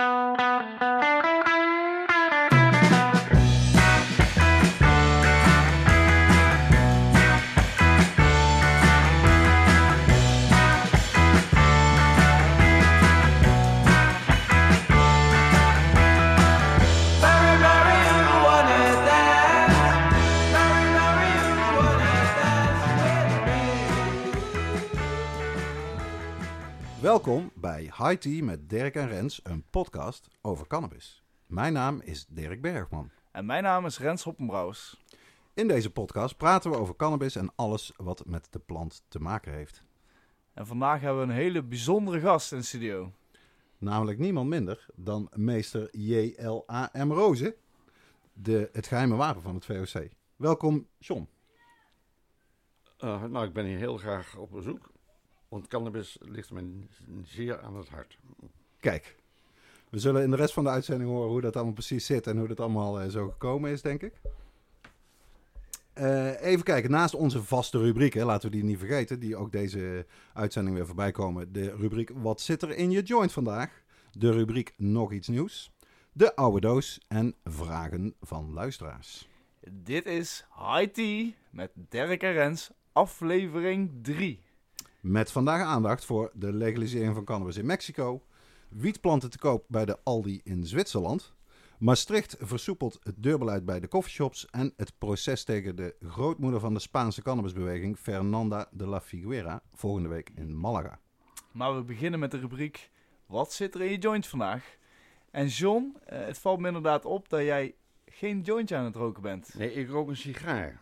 Música bij High Tea met Dirk en Rens, een podcast over cannabis. Mijn naam is Dirk Bergman. En mijn naam is Rens Hoppenbrouwers. In deze podcast praten we over cannabis en alles wat met de plant te maken heeft. En vandaag hebben we een hele bijzondere gast in de studio. Namelijk niemand minder dan meester J.L.A.M. Rozen, de, het geheime wapen van het VOC. Welkom, John. Uh, nou, ik ben hier heel graag op bezoek. Want cannabis ligt me zeer aan het hart. Kijk, we zullen in de rest van de uitzending horen hoe dat allemaal precies zit en hoe dat allemaal eh, zo gekomen is, denk ik. Eh, even kijken, naast onze vaste rubrieken, laten we die niet vergeten, die ook deze uitzending weer voorbij komen. De rubriek Wat zit er in je joint vandaag? De rubriek Nog iets nieuws. De oude doos en vragen van luisteraars. Dit is High Tea met Dirk en Rens, aflevering 3. Met vandaag aandacht voor de legalisering van cannabis in Mexico. Wietplanten te koop bij de Aldi in Zwitserland. Maastricht versoepelt het deurbeleid bij de coffeeshops. En het proces tegen de grootmoeder van de Spaanse cannabisbeweging, Fernanda de la Figuera, volgende week in Malaga. Maar we beginnen met de rubriek Wat zit er in je joint vandaag? En John, eh, het valt me inderdaad op dat jij geen jointje aan het roken bent. Nee, ik rook een sigaar.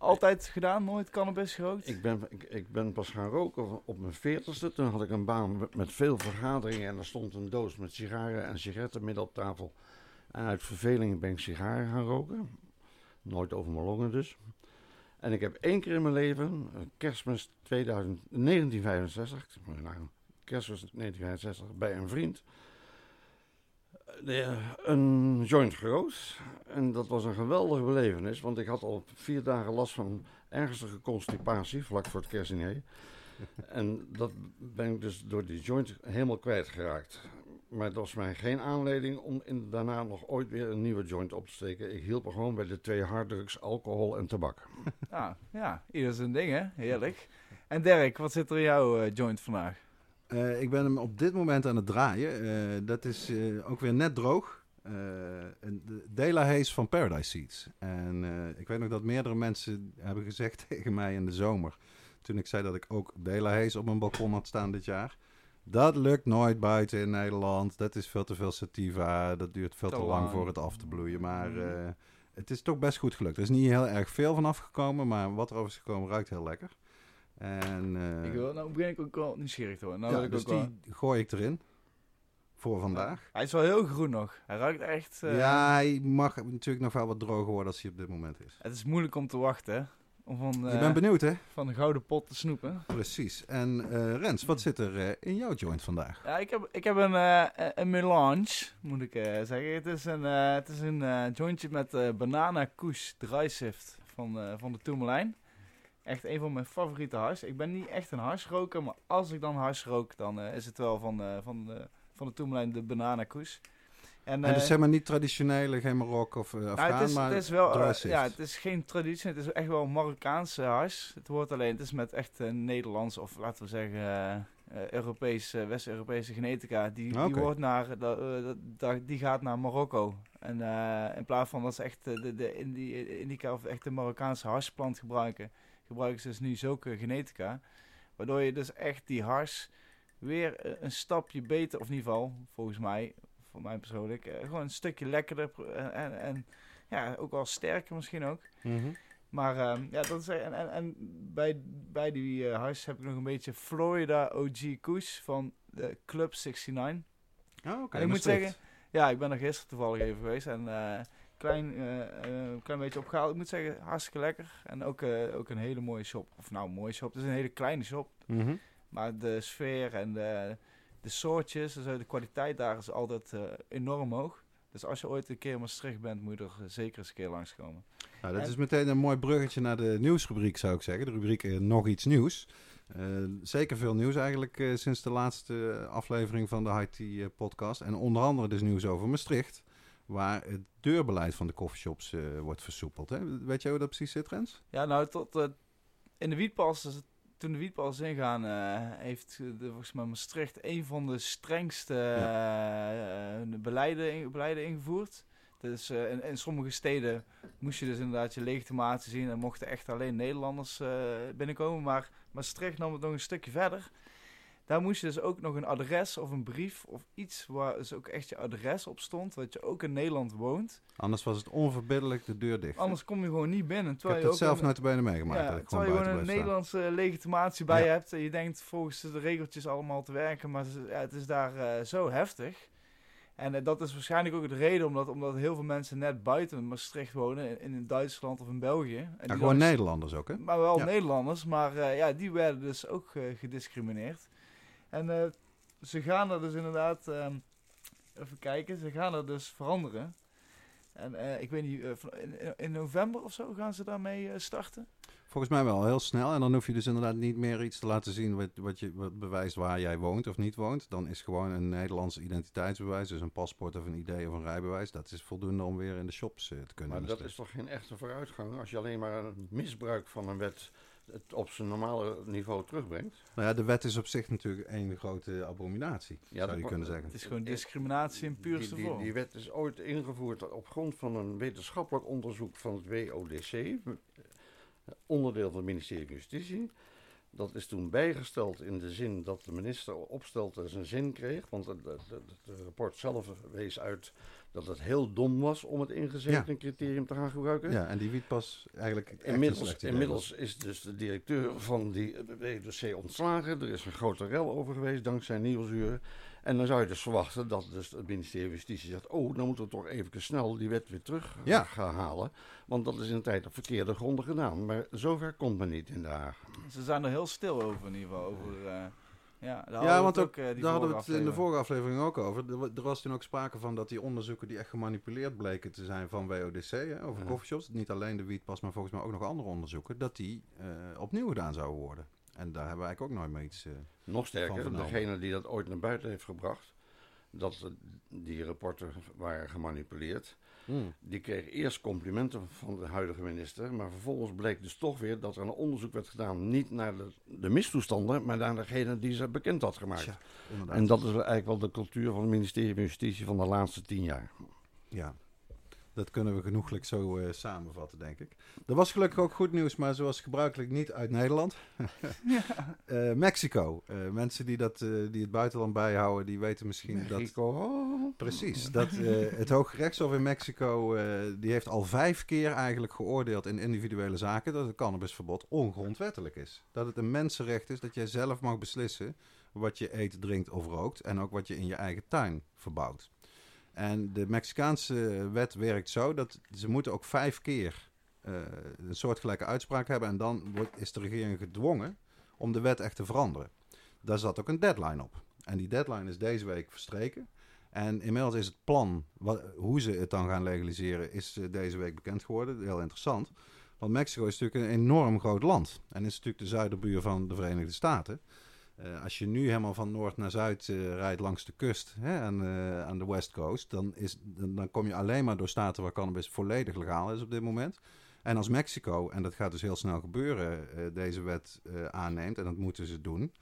Altijd gedaan, nooit cannabis gerookt? Ik ben, ik, ik ben pas gaan roken op mijn veertigste. Toen had ik een baan met, veel vergaderingen. En er stond een doos met sigaren en sigaretten midden op tafel. En uit verveling ben ik sigaren gaan roken. Nooit over mijn longen dus. En ik heb één keer in mijn leven, eh, kerstmis 2000, 1965, ik moet nou, kerstmis 1965, bij een vriend, een joint gerookt. En dat was een geweldige belevenis, want ik had al vier dagen last van ernstige constipatie vlak voor het kerstdiner. en dat ben ik dus door die joint helemaal kwijtgeraakt. Maar dat was mij geen aanleiding om in, daarna nog ooit weer een nieuwe joint op te steken. Ik hielp er gewoon bij de twee harddrugs, alcohol en tabak. Ah, ja, ieder zijn ding hè, heerlijk. En Dirk, wat zit er in jouw eh, joint vandaag? Eh, ik ben hem op dit moment aan het draaien. Eh, dat is eh, ook weer net droog. De Dela Haze van Paradise Seeds. En ik weet nog dat meerdere mensen hebben gezegd tegen mij in de zomer. Toen ik zei dat ik ook Dela Haze op mijn balkon had staan dit jaar. Dat lukt nooit buiten in Nederland. Dat is veel te veel sativa. Dat duurt veel Te te, lang lang. voor het af te bloeien. Maar Mm. het is toch best goed gelukt. Er is niet heel erg veel van afgekomen. Maar wat er over is gekomen ruikt heel lekker. En, eh, ik wil, nou begin ik ook wel nieuwsgierig te worden. Nou ja, wil ik dus ook wel- die gooi ik erin. Voor vandaag. Hij is wel heel groen nog. Hij ruikt echt... eh, ja, hij mag natuurlijk nog wel wat droger worden als hij op dit moment is. Het is moeilijk om te wachten, Om van, Je eh, bent benieuwd, hè? van de gouden pot te snoepen. Precies. En Rens, wat zit er in jouw joint vandaag? Ja, ik heb, ik heb een, een melange, moet ik zeggen. Het is een, het is een jointje met banana kush drysift van, van de Tourmalijn. Echt een van mijn favoriete hars. Ik ben niet echt een harsroker, maar als ik dan hars rook, dan eh, is het wel van, eh, van, de van de Tourmalijn de banana kush. En, en dus eh, zeg maar niet traditionele, geen Marokko of uh, nou, Afghaan, het, is, maar het is wel, eh, ja, het is geen traditie. Het is echt wel Marokkaanse hars. Het wordt alleen, het is met echt eh, Nederlands of laten we zeggen eh, eh, Europees, eh, West-Europese genetica. Die, die wordt naar, eh, die gaat naar Marokko. En eh, in plaats van dat ze echt eh, de, de Indi- indica of echt de Marokkaanse harsplant gebruiken, gebruiken ze dus nu zulke genetica. Waardoor je dus echt die hars weer eh, een stapje beter, of in ieder geval, volgens mij, voor mij persoonlijk, eh, gewoon een stukje lekkerder en, en, ja, ook wel sterker misschien ook. Mhm. Maar ehm, ja, dat is en, en, en bij, bij die eh huis heb ik nog een beetje Florida OG Kush van de Club 69. Oh, oké. ik moet zeggen, ja, ik ben er gisteren toevallig even geweest en eh klein, eh, eh, klein beetje opgehaald. Ik moet zeggen, hartstikke lekker. En ook, eh, ook een hele mooie shop. Of nou, een mooie shop. Het is een hele kleine shop. Mhm. Maar de sfeer en de, de soortjes, dus de kwaliteit daar is altijd enorm hoog. Dus als je ooit een keer in Maastricht bent, moet je er zeker eens een keer langskomen. Nou, dat En- is meteen een mooi bruggetje naar de nieuwsrubriek, zou ik zeggen. De rubriek Nog iets nieuws. Zeker veel nieuws eigenlijk sinds de laatste aflevering van de IT podcast. En onder andere dus nieuws over Maastricht. Waar het deurbeleid van de coffeeshops eh, wordt versoepeld. Hè? Weet jij hoe dat precies zit, Rens? Ja, nou, tot, eh, in de wietpas, dus toen de wietpas ingaan, eh, heeft eh, de, volgens mij Maastricht een van de strengste eh, eh, beleiden, beleiden ingevoerd. Dus eh, in, in sommige steden moest je dus inderdaad je legitimatie zien en mochten echt alleen Nederlanders eh, binnenkomen. Maar Maastricht nam het nog een stukje verder. Daar moest je dus ook nog een adres of een brief of iets waar dus ook echt je adres op stond, dat je ook in Nederland woont. Anders was het onverbiddelijk de deur dicht. Anders kom je gewoon niet binnen. Ik Terwijl heb je het ook zelf een- nooit benen meegemaakt. ja, dat ik terwijl je gewoon een staan. Nederlandse legitimatie bij Ja. hebt en je denkt volgens de regeltjes allemaal te werken, maar ja, het is daar eh, zo heftig. En eh, dat is waarschijnlijk ook de reden omdat, omdat heel veel mensen net buiten Maastricht wonen, in, in Duitsland of in België. En Ja, gewoon dus- Nederlanders ook, hè? Maar wel Ja. Nederlanders, maar eh, ja, die werden dus ook eh, gediscrimineerd. En eh, ze gaan er dus inderdaad, ehm, even kijken, ze gaan er dus veranderen. En eh, ik weet niet, eh, in, november of zo gaan ze daarmee eh, starten. Volgens mij wel heel snel. En dan hoef je dus inderdaad niet meer iets te laten zien wat, wat, je, wat bewijst waar jij woont of niet woont. Dan is gewoon een Nederlands identiteitsbewijs, dus een paspoort of een ID of een rijbewijs. Dat is voldoende om weer in de shops te kunnen Maar dat is toch geen echte vooruitgang als je alleen maar een misbruik van een wet het op zijn normale niveau terugbrengt? Nou ja, de wet is op zich natuurlijk één grote abominatie, Ja, zou je kunnen zeggen. Het is gewoon discriminatie in puurste die, die, vorm. die wet is ooit ingevoerd op grond van een wetenschappelijk onderzoek van het WODC, onderdeel van het ministerie van Justitie. Dat is toen bijgesteld in de zin dat de minister opstelte zijn zin kreeg. Want het, het, het- het rapport zelf wees uit dat het heel dom was om het ingezeten criterium te gaan gebruiken. Ja, en die wietpas eigenlijk Inmiddels, inmiddels is dus de directeur van die WDC ontslagen. Er is een grote rel over geweest dankzij Nieuwsuur. En dan zou je dus verwachten dat dus het ministerie van Justitie zegt... oh, dan moeten we toch even snel die wet weer terug eh, Ja. gaan halen. Want dat is in de tijd op verkeerde gronden gedaan. Maar zover komt men niet in de Haag. Ze zijn er heel stil over in ieder geval. Over, eh, ja, daar hadden we Ja, het want ook, eh, die daar hadden we het in de vorige aflevering ook over. Er, wa- er was toen ook sprake van dat die onderzoeken die echt gemanipuleerd bleken te zijn van WODC, hè, over Ja. coffeeshops, niet alleen de wietpas, maar volgens mij ook nog andere onderzoeken, dat die eh, opnieuw gedaan zouden worden. En daar hebben we eigenlijk ook nooit meer iets... eh, Nog Van sterker, vernomen. degene die dat ooit naar buiten heeft gebracht... dat die rapporten waren gemanipuleerd... Die kreeg eerst complimenten van de huidige minister, maar vervolgens bleek dus toch weer dat er een onderzoek werd gedaan, niet naar de, de mistoestanden, maar naar degene die ze bekend had gemaakt. En dat is eigenlijk wel de cultuur van het ministerie van Justitie van de laatste tien jaar. Ja, dat kunnen we genoeglijk zo eh, samenvatten, denk ik. Er was gelukkig ook goed nieuws, maar zoals gebruikelijk niet uit Nederland. Eh, Mexico. Eh, mensen die, dat, die het buitenland bijhouden, die weten misschien dat... Mexico. Precies, dat het Hooggerechtshof in Mexico, die heeft al vijf keer eigenlijk geoordeeld in individuele zaken dat het cannabisverbod ongrondwettelijk is. Dat het een mensenrecht is dat jij zelf mag beslissen wat je eet, drinkt of rookt en ook wat je in je eigen tuin verbouwt. En de Mexicaanse wet werkt zo dat ze moeten ook vijf keer eh, een soortgelijke uitspraak hebben en dan wordt, is de regering gedwongen om de wet echt te veranderen. Daar zat ook een deadline op. En die deadline is deze week verstreken. En inmiddels is het plan, hoe ze het dan gaan legaliseren, is eh, deze week bekend geworden. Heel interessant. Want Mexico is natuurlijk een enorm groot land. En is natuurlijk de zuiderbuur van de Verenigde Staten. Eh, als je nu helemaal van noord naar zuid eh, rijdt langs de kust hè, aan, eh, aan de West Coast, dan, is, dan, kom je alleen maar door staten waar cannabis volledig legaal is op dit moment. En als Mexico, en dat gaat dus heel snel gebeuren, deze wet aanneemt, en dat moeten ze doen,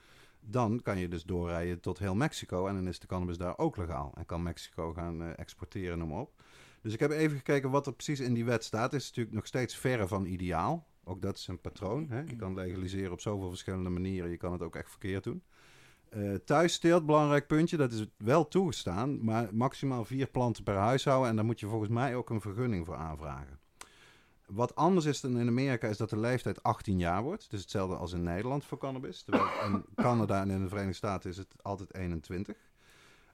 dan kan je dus doorrijden tot heel Mexico en dan is de cannabis daar ook legaal. En kan Mexico gaan exporteren, noem op. Dus ik heb even gekeken wat er precies in die wet staat. Het is natuurlijk nog steeds verre van ideaal. Ook dat is een patroon. Hè? Je kan legaliseren op zoveel verschillende manieren. Je kan het ook echt verkeerd doen. Eh thuissteelt, belangrijk puntje. Dat is wel toegestaan. Maar maximaal vier planten per huishouden. En daar moet je volgens mij ook een vergunning voor aanvragen. Wat anders is dan in Amerika is dat de leeftijd 18 jaar wordt. Dus hetzelfde als in Nederland voor cannabis. Terwijl in Canada en in de Verenigde Staten is het altijd 21.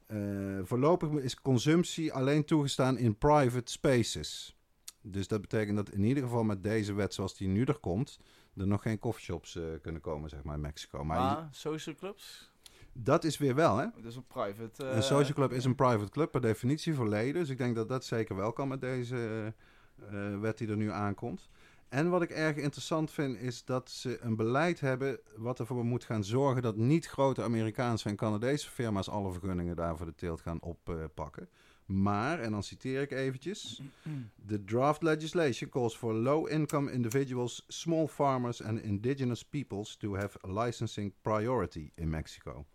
Eh, voorlopig is consumptie alleen toegestaan in private spaces. Dus dat betekent dat in ieder geval met deze wet zoals die nu er komt... er nog geen coffeeshops eh kunnen komen, zeg maar, in Mexico. Maar social clubs? dat is weer wel, hè? Dus een private... eh, Een social club is een private club per definitie voor leden. Dus ik denk dat dat zeker wel kan met deze eh, eh, wet die er nu aankomt. En wat ik erg interessant vind, is dat ze een beleid hebben wat ervoor moet gaan zorgen dat niet grote Amerikaanse en Canadese firma's alle vergunningen daar voor de teelt gaan oppakken. Maar, en dan citeer ik eventjes, the draft legislation calls for low-income individuals, small farmers and indigenous peoples to have licensing priority in Mexico.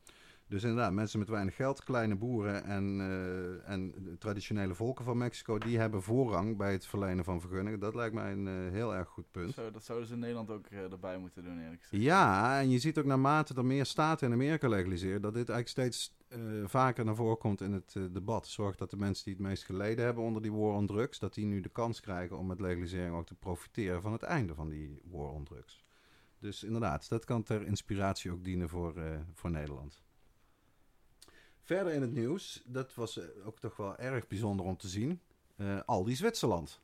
Dus inderdaad, mensen met weinig geld, kleine boeren en, eh, en traditionele volken van Mexico, die hebben voorrang bij het verlenen van vergunningen. Dat lijkt mij een eh, heel erg goed punt. Zo, dat zouden ze in Nederland ook eh, erbij moeten doen, eerlijk gezegd. Ja, en je ziet ook naarmate er meer staten in Amerika legaliseren, dat dit eigenlijk steeds eh, vaker naar voren komt in het eh, debat. Zorgt dat de mensen die het meest geleden hebben onder die war on drugs, dat die nu de kans krijgen om met legalisering ook te profiteren van het einde van die war on drugs. Dus inderdaad, dat kan ter inspiratie ook dienen voor, eh, voor Nederland. Verder in het nieuws, dat was ook toch wel erg bijzonder om te zien. Aldi Zwitserland.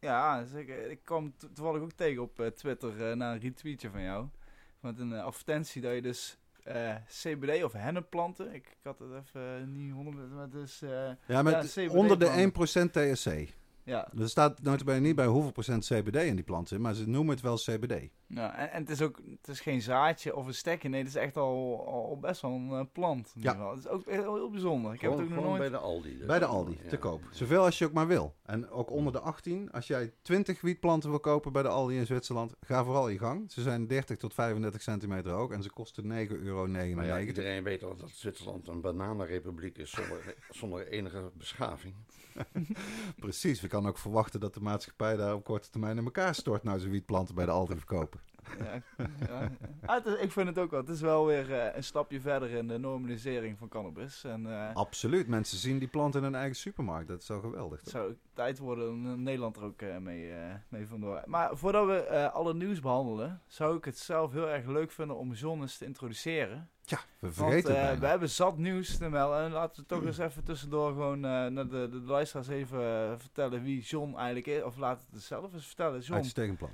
Ja, zeker. Ik kwam to- toevallig ook tegen op Twitter na een retweetje van jou. Met een advertentie dat je dus eh, CBD of hennepplanten. Ik, ik had het even eh, niet 100, maar dus eh, Ja, met Ja, onder de plannen. 1% THC. ja. Er staat notabene niet bij hoeveel procent CBD in die planten, maar ze noemen het wel CBD. Ja en, en het is ook het is geen zaadje of een stekje. Nee, het is echt al, al best wel een eh, plant. in Ja. ieder geval. Het is ook heel, heel bijzonder. Ik heb het ook nog nooit... bij de Aldi. dus. Bij de Aldi, Ja. te koop. Zoveel als je ook maar wil. En ook onder de 18, als jij 20 wietplanten wil kopen bij de Aldi in Zwitserland, ga vooral je gang. Ze zijn 30 tot 35 centimeter hoog en ze kosten 9,99 euro. Maar ja, iedereen weet al dat Zwitserland een bananenrepubliek is zonder, zonder enige beschaving. Precies, we kunnen ook verwachten dat de maatschappij daar op korte termijn in elkaar stort nou ze wietplanten bij de Aldi verkopen. Ja, ja. Ah, is- ik vind het ook wel. Het is wel weer eh, een stapje verder in de normalisering van cannabis. En eh, Absoluut, mensen zien die planten in hun eigen supermarkt. Dat is zo geweldig. het zou tijd worden om Nederland er ook eh, mee, mee vandoor. Maar voordat we alle nieuws behandelen, zou ik het zelf heel erg leuk vinden om John eens te introduceren. Tja, we Want vergeten het we hebben zat nieuws. En laten we toch eens even tussendoor gewoon naar de, de luisteraars even vertellen wie John eigenlijk is. Of laat het zelf eens vertellen. John, Uitstekend plan.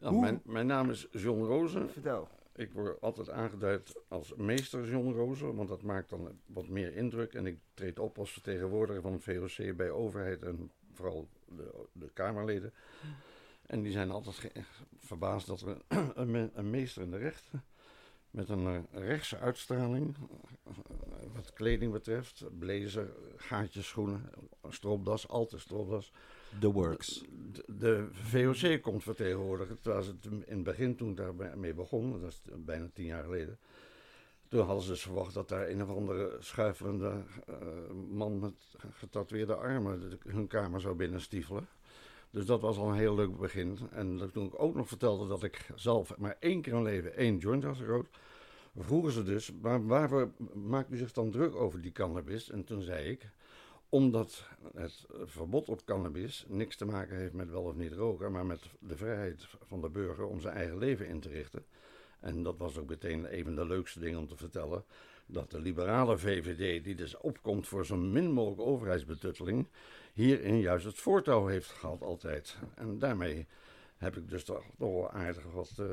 Mijn, mijn naam is John Rozen. vertel. Ik word altijd aangeduid als meester John Rozen, want dat maakt dan wat meer indruk. En ik treed op als vertegenwoordiger van het VOC bij overheid en vooral de, de Kamerleden. En die zijn altijd verbaasd dat er een, me- een meester in de rechten met een eh, rechtse uitstraling, wat kleding betreft, blazer, gaatjes, schoenen, stropdas, altijd stropdas, The Works. de, VOC komt vertegenwoordigen. Terwijl het in het begin, toen ik daarmee begon, dat is bijna tien jaar geleden. Toen hadden ze dus verwacht dat daar een of andere schuifelende eh, man met getatoeëerde armen hun kamer zou binnenstiefelen. Dus dat was al een heel leuk begin. En toen ik ook nog vertelde dat ik zelf maar één keer in leven één joint had gerookt, vroegen ze dus, maar waarvoor maakt u zich dan druk over die cannabis? En toen zei ik, omdat het verbod op cannabis niks te maken heeft met wel of niet roken, maar met de vrijheid van de burger om zijn eigen leven in te richten. En dat was ook meteen een van de leukste dingen om te vertellen. Dat de liberale VVD, die dus opkomt voor zo min mogelijk overheidsbetutteling, hierin juist het voortouw heeft gehad altijd. En daarmee heb ik dus toch, toch wel aardig wat eh,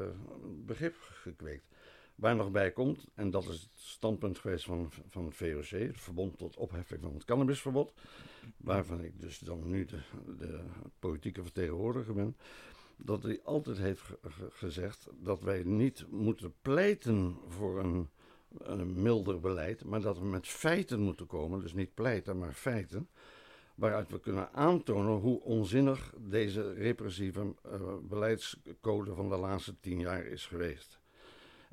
begrip gekweekt. Waar nog bij komt, en dat is het standpunt geweest van, van het VOC, het Verbond tot Opheffing van het Cannabisverbod, waarvan ik dus dan nu de, politieke vertegenwoordiger ben, dat hij altijd heeft ge- ge- gezegd dat wij niet moeten pleiten voor een, een milder beleid, maar dat we met feiten moeten komen, dus niet pleiten, maar feiten, waaruit we kunnen aantonen hoe onzinnig deze repressieve eh, beleidscode van de laatste tien jaar is geweest.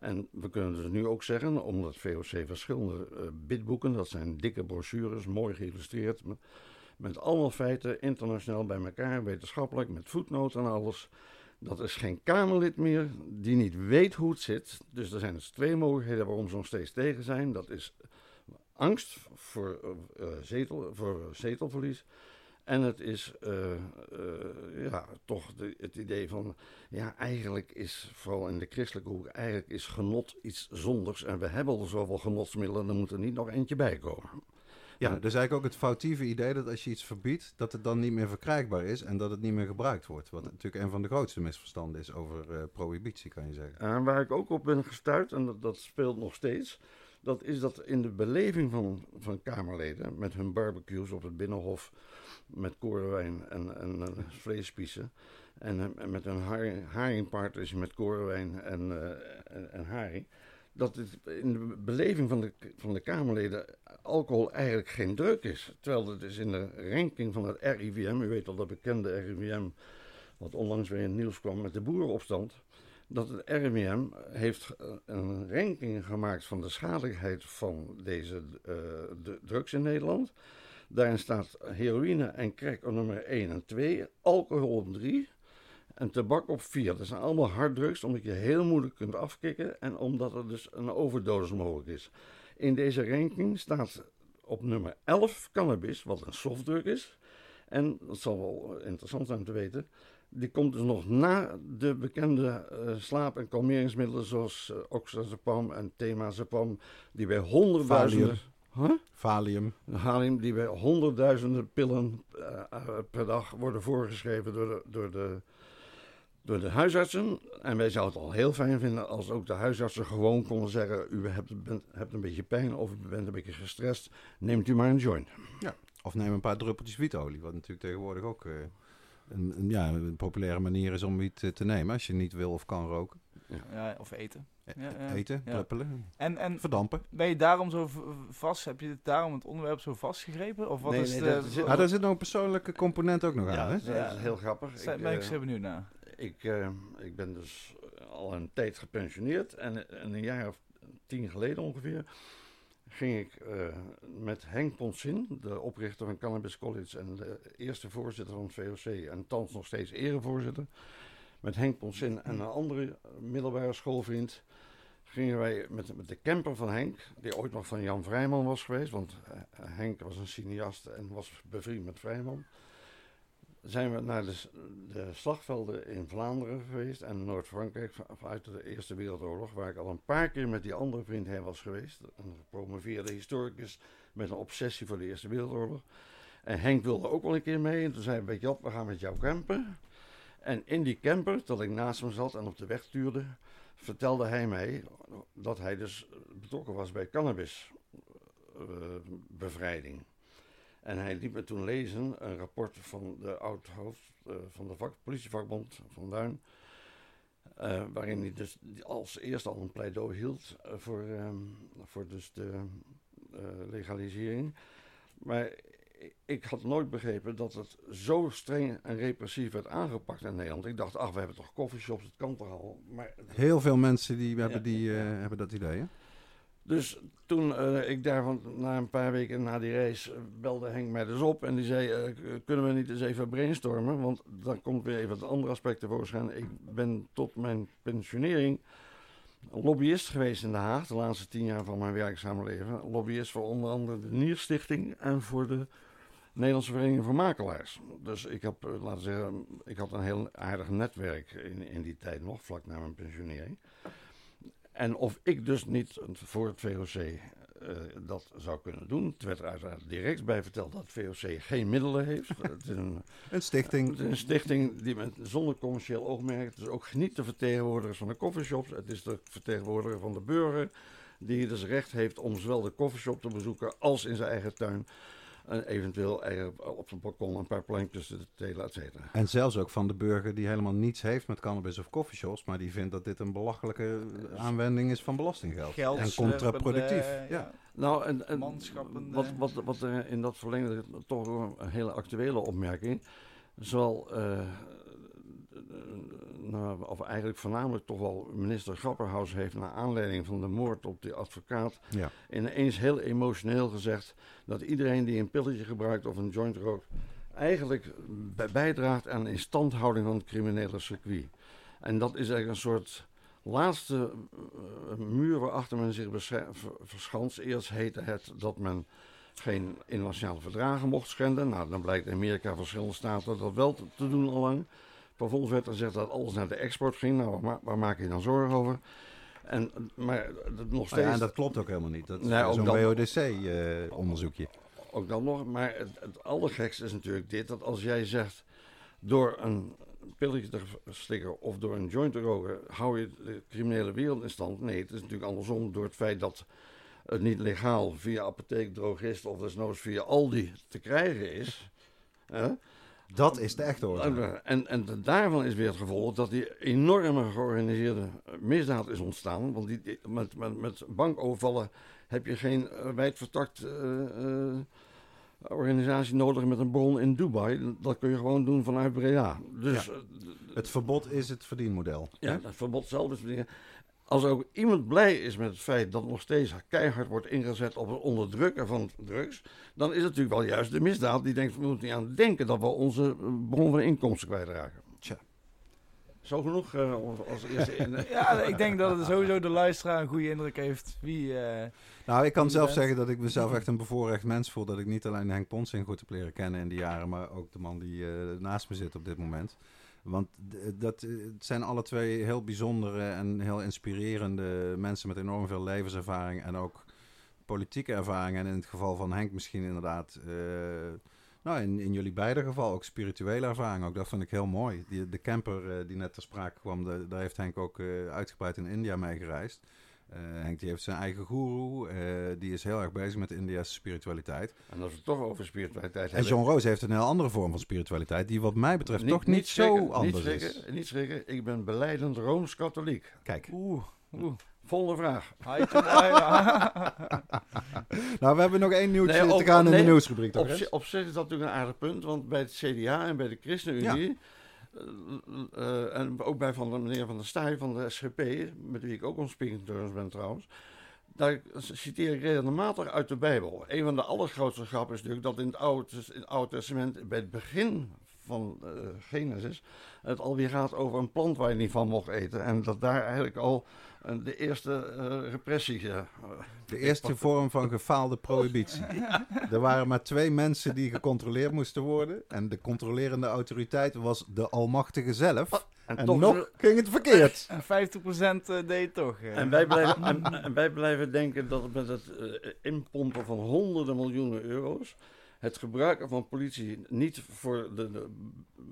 En we kunnen dus nu ook zeggen, omdat VOC verschillende eh, bidboeken, dat zijn dikke brochures, mooi geïllustreerd, met, allemaal feiten internationaal bij elkaar, wetenschappelijk, met voetnoten en alles. Dat is geen Kamerlid meer die niet weet hoe het zit. Dus er zijn dus twee mogelijkheden waarom ze nog steeds tegen zijn. Dat is angst voor, eh, eh, zetel, voor zetelverlies. En het is eh, eh, ja, toch de, het idee van, ja, eigenlijk is, vooral in de christelijke hoek, eigenlijk is genot iets zonders. En we hebben al zoveel genotsmiddelen, er moet er niet nog eentje bij komen. Ja, dus eigenlijk ook het foutieve idee dat als je iets verbiedt, dat het dan niet meer verkrijgbaar is en dat het niet meer gebruikt wordt. Wat natuurlijk een van de grootste misverstanden is over eh, prohibitie, kan je zeggen. En waar ik ook op ben gestuurd, en dat, dat speelt nog steeds, dat is dat in de beleving van, van Kamerleden, met hun barbecues op het Binnenhof, met korenwijn en, en, eh, vleespiezen, En eh, met een haring, is met korenwijn en, eh, en, en haring. Dat het in de beleving van de, van de Kamerleden alcohol eigenlijk geen druk is. Terwijl het is in de ranking van het RIVM, u weet al dat bekende RIVM, wat onlangs weer in het nieuws kwam met de boerenopstand. Dat het RIVM heeft een ranking gemaakt van de schadelijkheid van deze de drugs in Nederland. Daarin staat heroïne en crack op nummer 1 en 2, alcohol op 3 en tabak op 4. Dat zijn allemaal harddrugs, omdat je heel moeilijk kunt afkicken en omdat er dus een overdosis mogelijk is. In deze ranking staat op nummer 11 cannabis, wat een softdrug is. En dat zal wel interessant zijn om te weten. Die komt dus nog na de bekende eh, slaap- en kalmeringsmiddelen zoals uh, oxazepam en temazepam, die bij honderdduizenden... Huh? Valium. Halim die bij honderdduizenden pillen eh, eh, per dag worden voorgeschreven door de, door, de, door de huisartsen. En wij zouden het al heel fijn vinden als ook de huisartsen gewoon konden zeggen: U hebt, bent, hebt een beetje pijn of u bent een beetje gestrest, neemt u maar een joint. Of neem een paar druppeltjes wietolie, wat natuurlijk tegenwoordig ook eh, een, een, ja, een populaire manier is om wiet eh, te nemen als je niet wil of kan roken. Ja, of eten. Ja, ja. Eten, Ja. druppelen, En, en verdampen. ben je daarom zo vast, heb je het daarom het onderwerp zo vastgegrepen? Of wat Nee, is nee, de... dat Maar daar zit nog een persoonlijke component ook nog ja, aan, hè? dat is Ja. heel grappig. Zijn- Ik, ben ik eh, zeer benieuwd naar. Ik, eh, ik ben dus al een tijd gepensioneerd en, en een jaar of tien geleden ongeveer ging ik eh, met Henk Ponsin, de oprichter van Cannabis College en de eerste voorzitter van het VOC en thans nog steeds erevoorzitter, met Henk Ponsin en een andere middelbare schoolvriend gingen wij met, met de camper van Henk, die ooit nog van Jan Vrijman was geweest, want eh, Henk was een cineast en was bevriend met Vrijman zijn we naar de, de slagvelden in Vlaanderen geweest en Noord-Frankrijk vanuit de Eerste Wereldoorlog, waar ik al een paar keer met die andere vriend heen was geweest. Een gepromoveerde historicus met een obsessie voor de Eerste Wereldoorlog. En Henk wilde ook wel een keer mee en toen zei hij, wat, we gaan met jou campen. En in die camper, dat ik naast hem zat en op de weg tuurde, vertelde hij mij dat hij dus betrokken was bij cannabisbevrijding. En hij liet me toen lezen een rapport van de oud-hoofd eh, van de vak, politievakbond van Duin. eh, waarin hij dus als eerste al een pleidooi hield eh, voor, ehm, voor dus de eh, legalisering. Maar ik- had nooit begrepen dat het zo streng en repressief werd aangepakt in Nederland. Ik dacht, ach, we hebben toch coffeeshops, het kan toch al. Maar Heel veel mensen die hebben, Ja, die, eh, ja. hebben dat idee, hè? Dus toen eh, ik daarvan na een paar weken na die reis eh, belde Henk mij dus op en die zei: Kunnen we niet eens even brainstormen? Want dan komt weer even het andere aspect tevoorschijn. Ik ben tot mijn pensionering lobbyist geweest in Den Haag, de laatste tien jaar van mijn werkzame leven. Lobbyist voor onder andere de Nierstichting en voor de Nederlandse Vereniging van Makelaars. Dus ik heb, eh, laten we zeggen, ik had een heel aardig netwerk in, in die tijd nog, vlak na mijn pensionering. En of ik dus niet voor het VOC eh, dat zou kunnen doen. Het werd er uiteraard direct bij verteld dat het VOC geen middelen heeft. het, is een, Een stichting. het is een stichting die met, zonder commercieel oogmerk. Het is ook niet de vertegenwoordiger van de coffeeshops. Het is de vertegenwoordiger van de burger. Die dus recht heeft om zowel de coffeeshop te bezoeken als in zijn eigen tuin. En eventueel eigen- op zijn balkon een paar plankjes te telen, et cetera. En zelfs ook van de burger die helemaal niets heeft met cannabis of coffeeshops, maar die vindt dat dit een belachelijke aanwending is van belastinggeld. Geld en contraproductief. eh, ja. Nou, en, wat, eh. wat, wat er in dat verlengde toch een hele actuele opmerking. Zowel, eh, nou, of eigenlijk voornamelijk toch wel minister Grapperhaus heeft naar aanleiding van de moord op die advocaat Ja. ineens heel emotioneel gezegd dat iedereen die een pilletje gebruikt of een joint rookt eigenlijk bij- bijdraagt aan de instandhouding van het criminele circuit. En dat is eigenlijk een soort laatste eh, muur waarachter men zich besche- ver- verschanst. Eerst heette het dat men geen internationale verdragen mocht schenden. Nou, dan blijkt in Amerika verschillende staten dat wel te, te doen allang. Vervolgens werd er gezegd dat alles naar de export ging. Nou, waar, waar maak je dan zorgen over? En, maar eh, nog steeds... ja, en dat klopt ook helemaal niet. Dat is Nee, ook zo'n WODC-onderzoekje. Ook dan nog, maar het, het allergekste is natuurlijk dit: dat als jij zegt door een pilletje te slikken of door een joint te roken, hou je de criminele wereld in stand. Nee, het is natuurlijk andersom door het feit dat het niet legaal via apotheek, drogist of desnoods via Aldi te krijgen is. Hè? Dat is de echte oorzaak. En, en daarvan is weer het gevolg dat die enorme georganiseerde misdaad is ontstaan. Want die, die- met, met, met bankovervallen heb je geen eh, wijdvertakt eh, eh, organisatie nodig met een bron in Dubai. Dat kun je gewoon doen vanuit Breda. Dus Ja. Het verbod is het verdienmodel. ja, dat verbod zelf is dingen. Als ook iemand blij is met het feit dat nog steeds keihard wordt ingezet op het onderdrukken van drugs, dan is het natuurlijk wel juist de misdaad die denkt, we moeten niet aan denken dat we onze eh, bron van inkomsten kwijtraken. Tja. Zo genoeg eh, als eerste in. Ja, ik denk dat het sowieso de luisteraar een goede indruk heeft. Wie, eh, Nou, ik kan Wie zelf bent. zeggen dat ik mezelf echt een bevoorrecht mens voel. Dat ik niet alleen Henk Ponsing goed heb leren kennen in die jaren, maar ook de man die eh, naast me zit op dit moment. Want d- dat, eh, het zijn alle twee heel bijzondere en heel inspirerende mensen met enorm veel levenservaring en ook politieke ervaring. En in het geval van Henk misschien inderdaad, eh, nou in, in jullie beide geval ook spirituele ervaring. Ook dat vind ik heel mooi. Die, de camper eh, die net ter sprake kwam, de- daar heeft Henk ook eh, uitgebreid in India mee gereisd. Eh, Henk die heeft zijn eigen guru, eh, die is heel erg bezig met Indiase spiritualiteit. En als we het toch over spiritualiteit En hebben. John Roos heeft een heel andere vorm van spiritualiteit, die wat mij betreft toch niet, zo schrikken, anders niet is. schrikken, Niet schrikken, ik ben beleidend Rooms-Katholiek. Kijk, Oeh, oeh. Volgende vraag. Nou we hebben nog één nieuwtje Nee, te gaan in nee, de nieuwsrubriek toch? Op, zich is dat natuurlijk een aardig punt, want bij het CDA en bij de ChristenUnie, eh, en ook bij van de meneer Van der Staaij van de SGP, met wie ik ook on ben trouwens, daar citeer ik regelmatig uit de Bijbel. Een van de allergrootste grappen is natuurlijk dat in het Oude, in het Oude Testament, bij het begin van eh, Genesis, het alweer gaat over een plant waar je niet van mocht eten. En dat daar eigenlijk al de eerste eh, repressie... De eerste vorm van gefaalde prohibitie. Er waren maar twee mensen die gecontroleerd moesten worden. En de controlerende autoriteit was de Almachtige zelf. En, toch nog ging het verkeerd. En 50% eh, deed het toch. eh. En wij, blijven, en, en wij blijven denken dat met het inpompen van honderden miljoenen euro's. Het gebruiken van politie niet voor de, de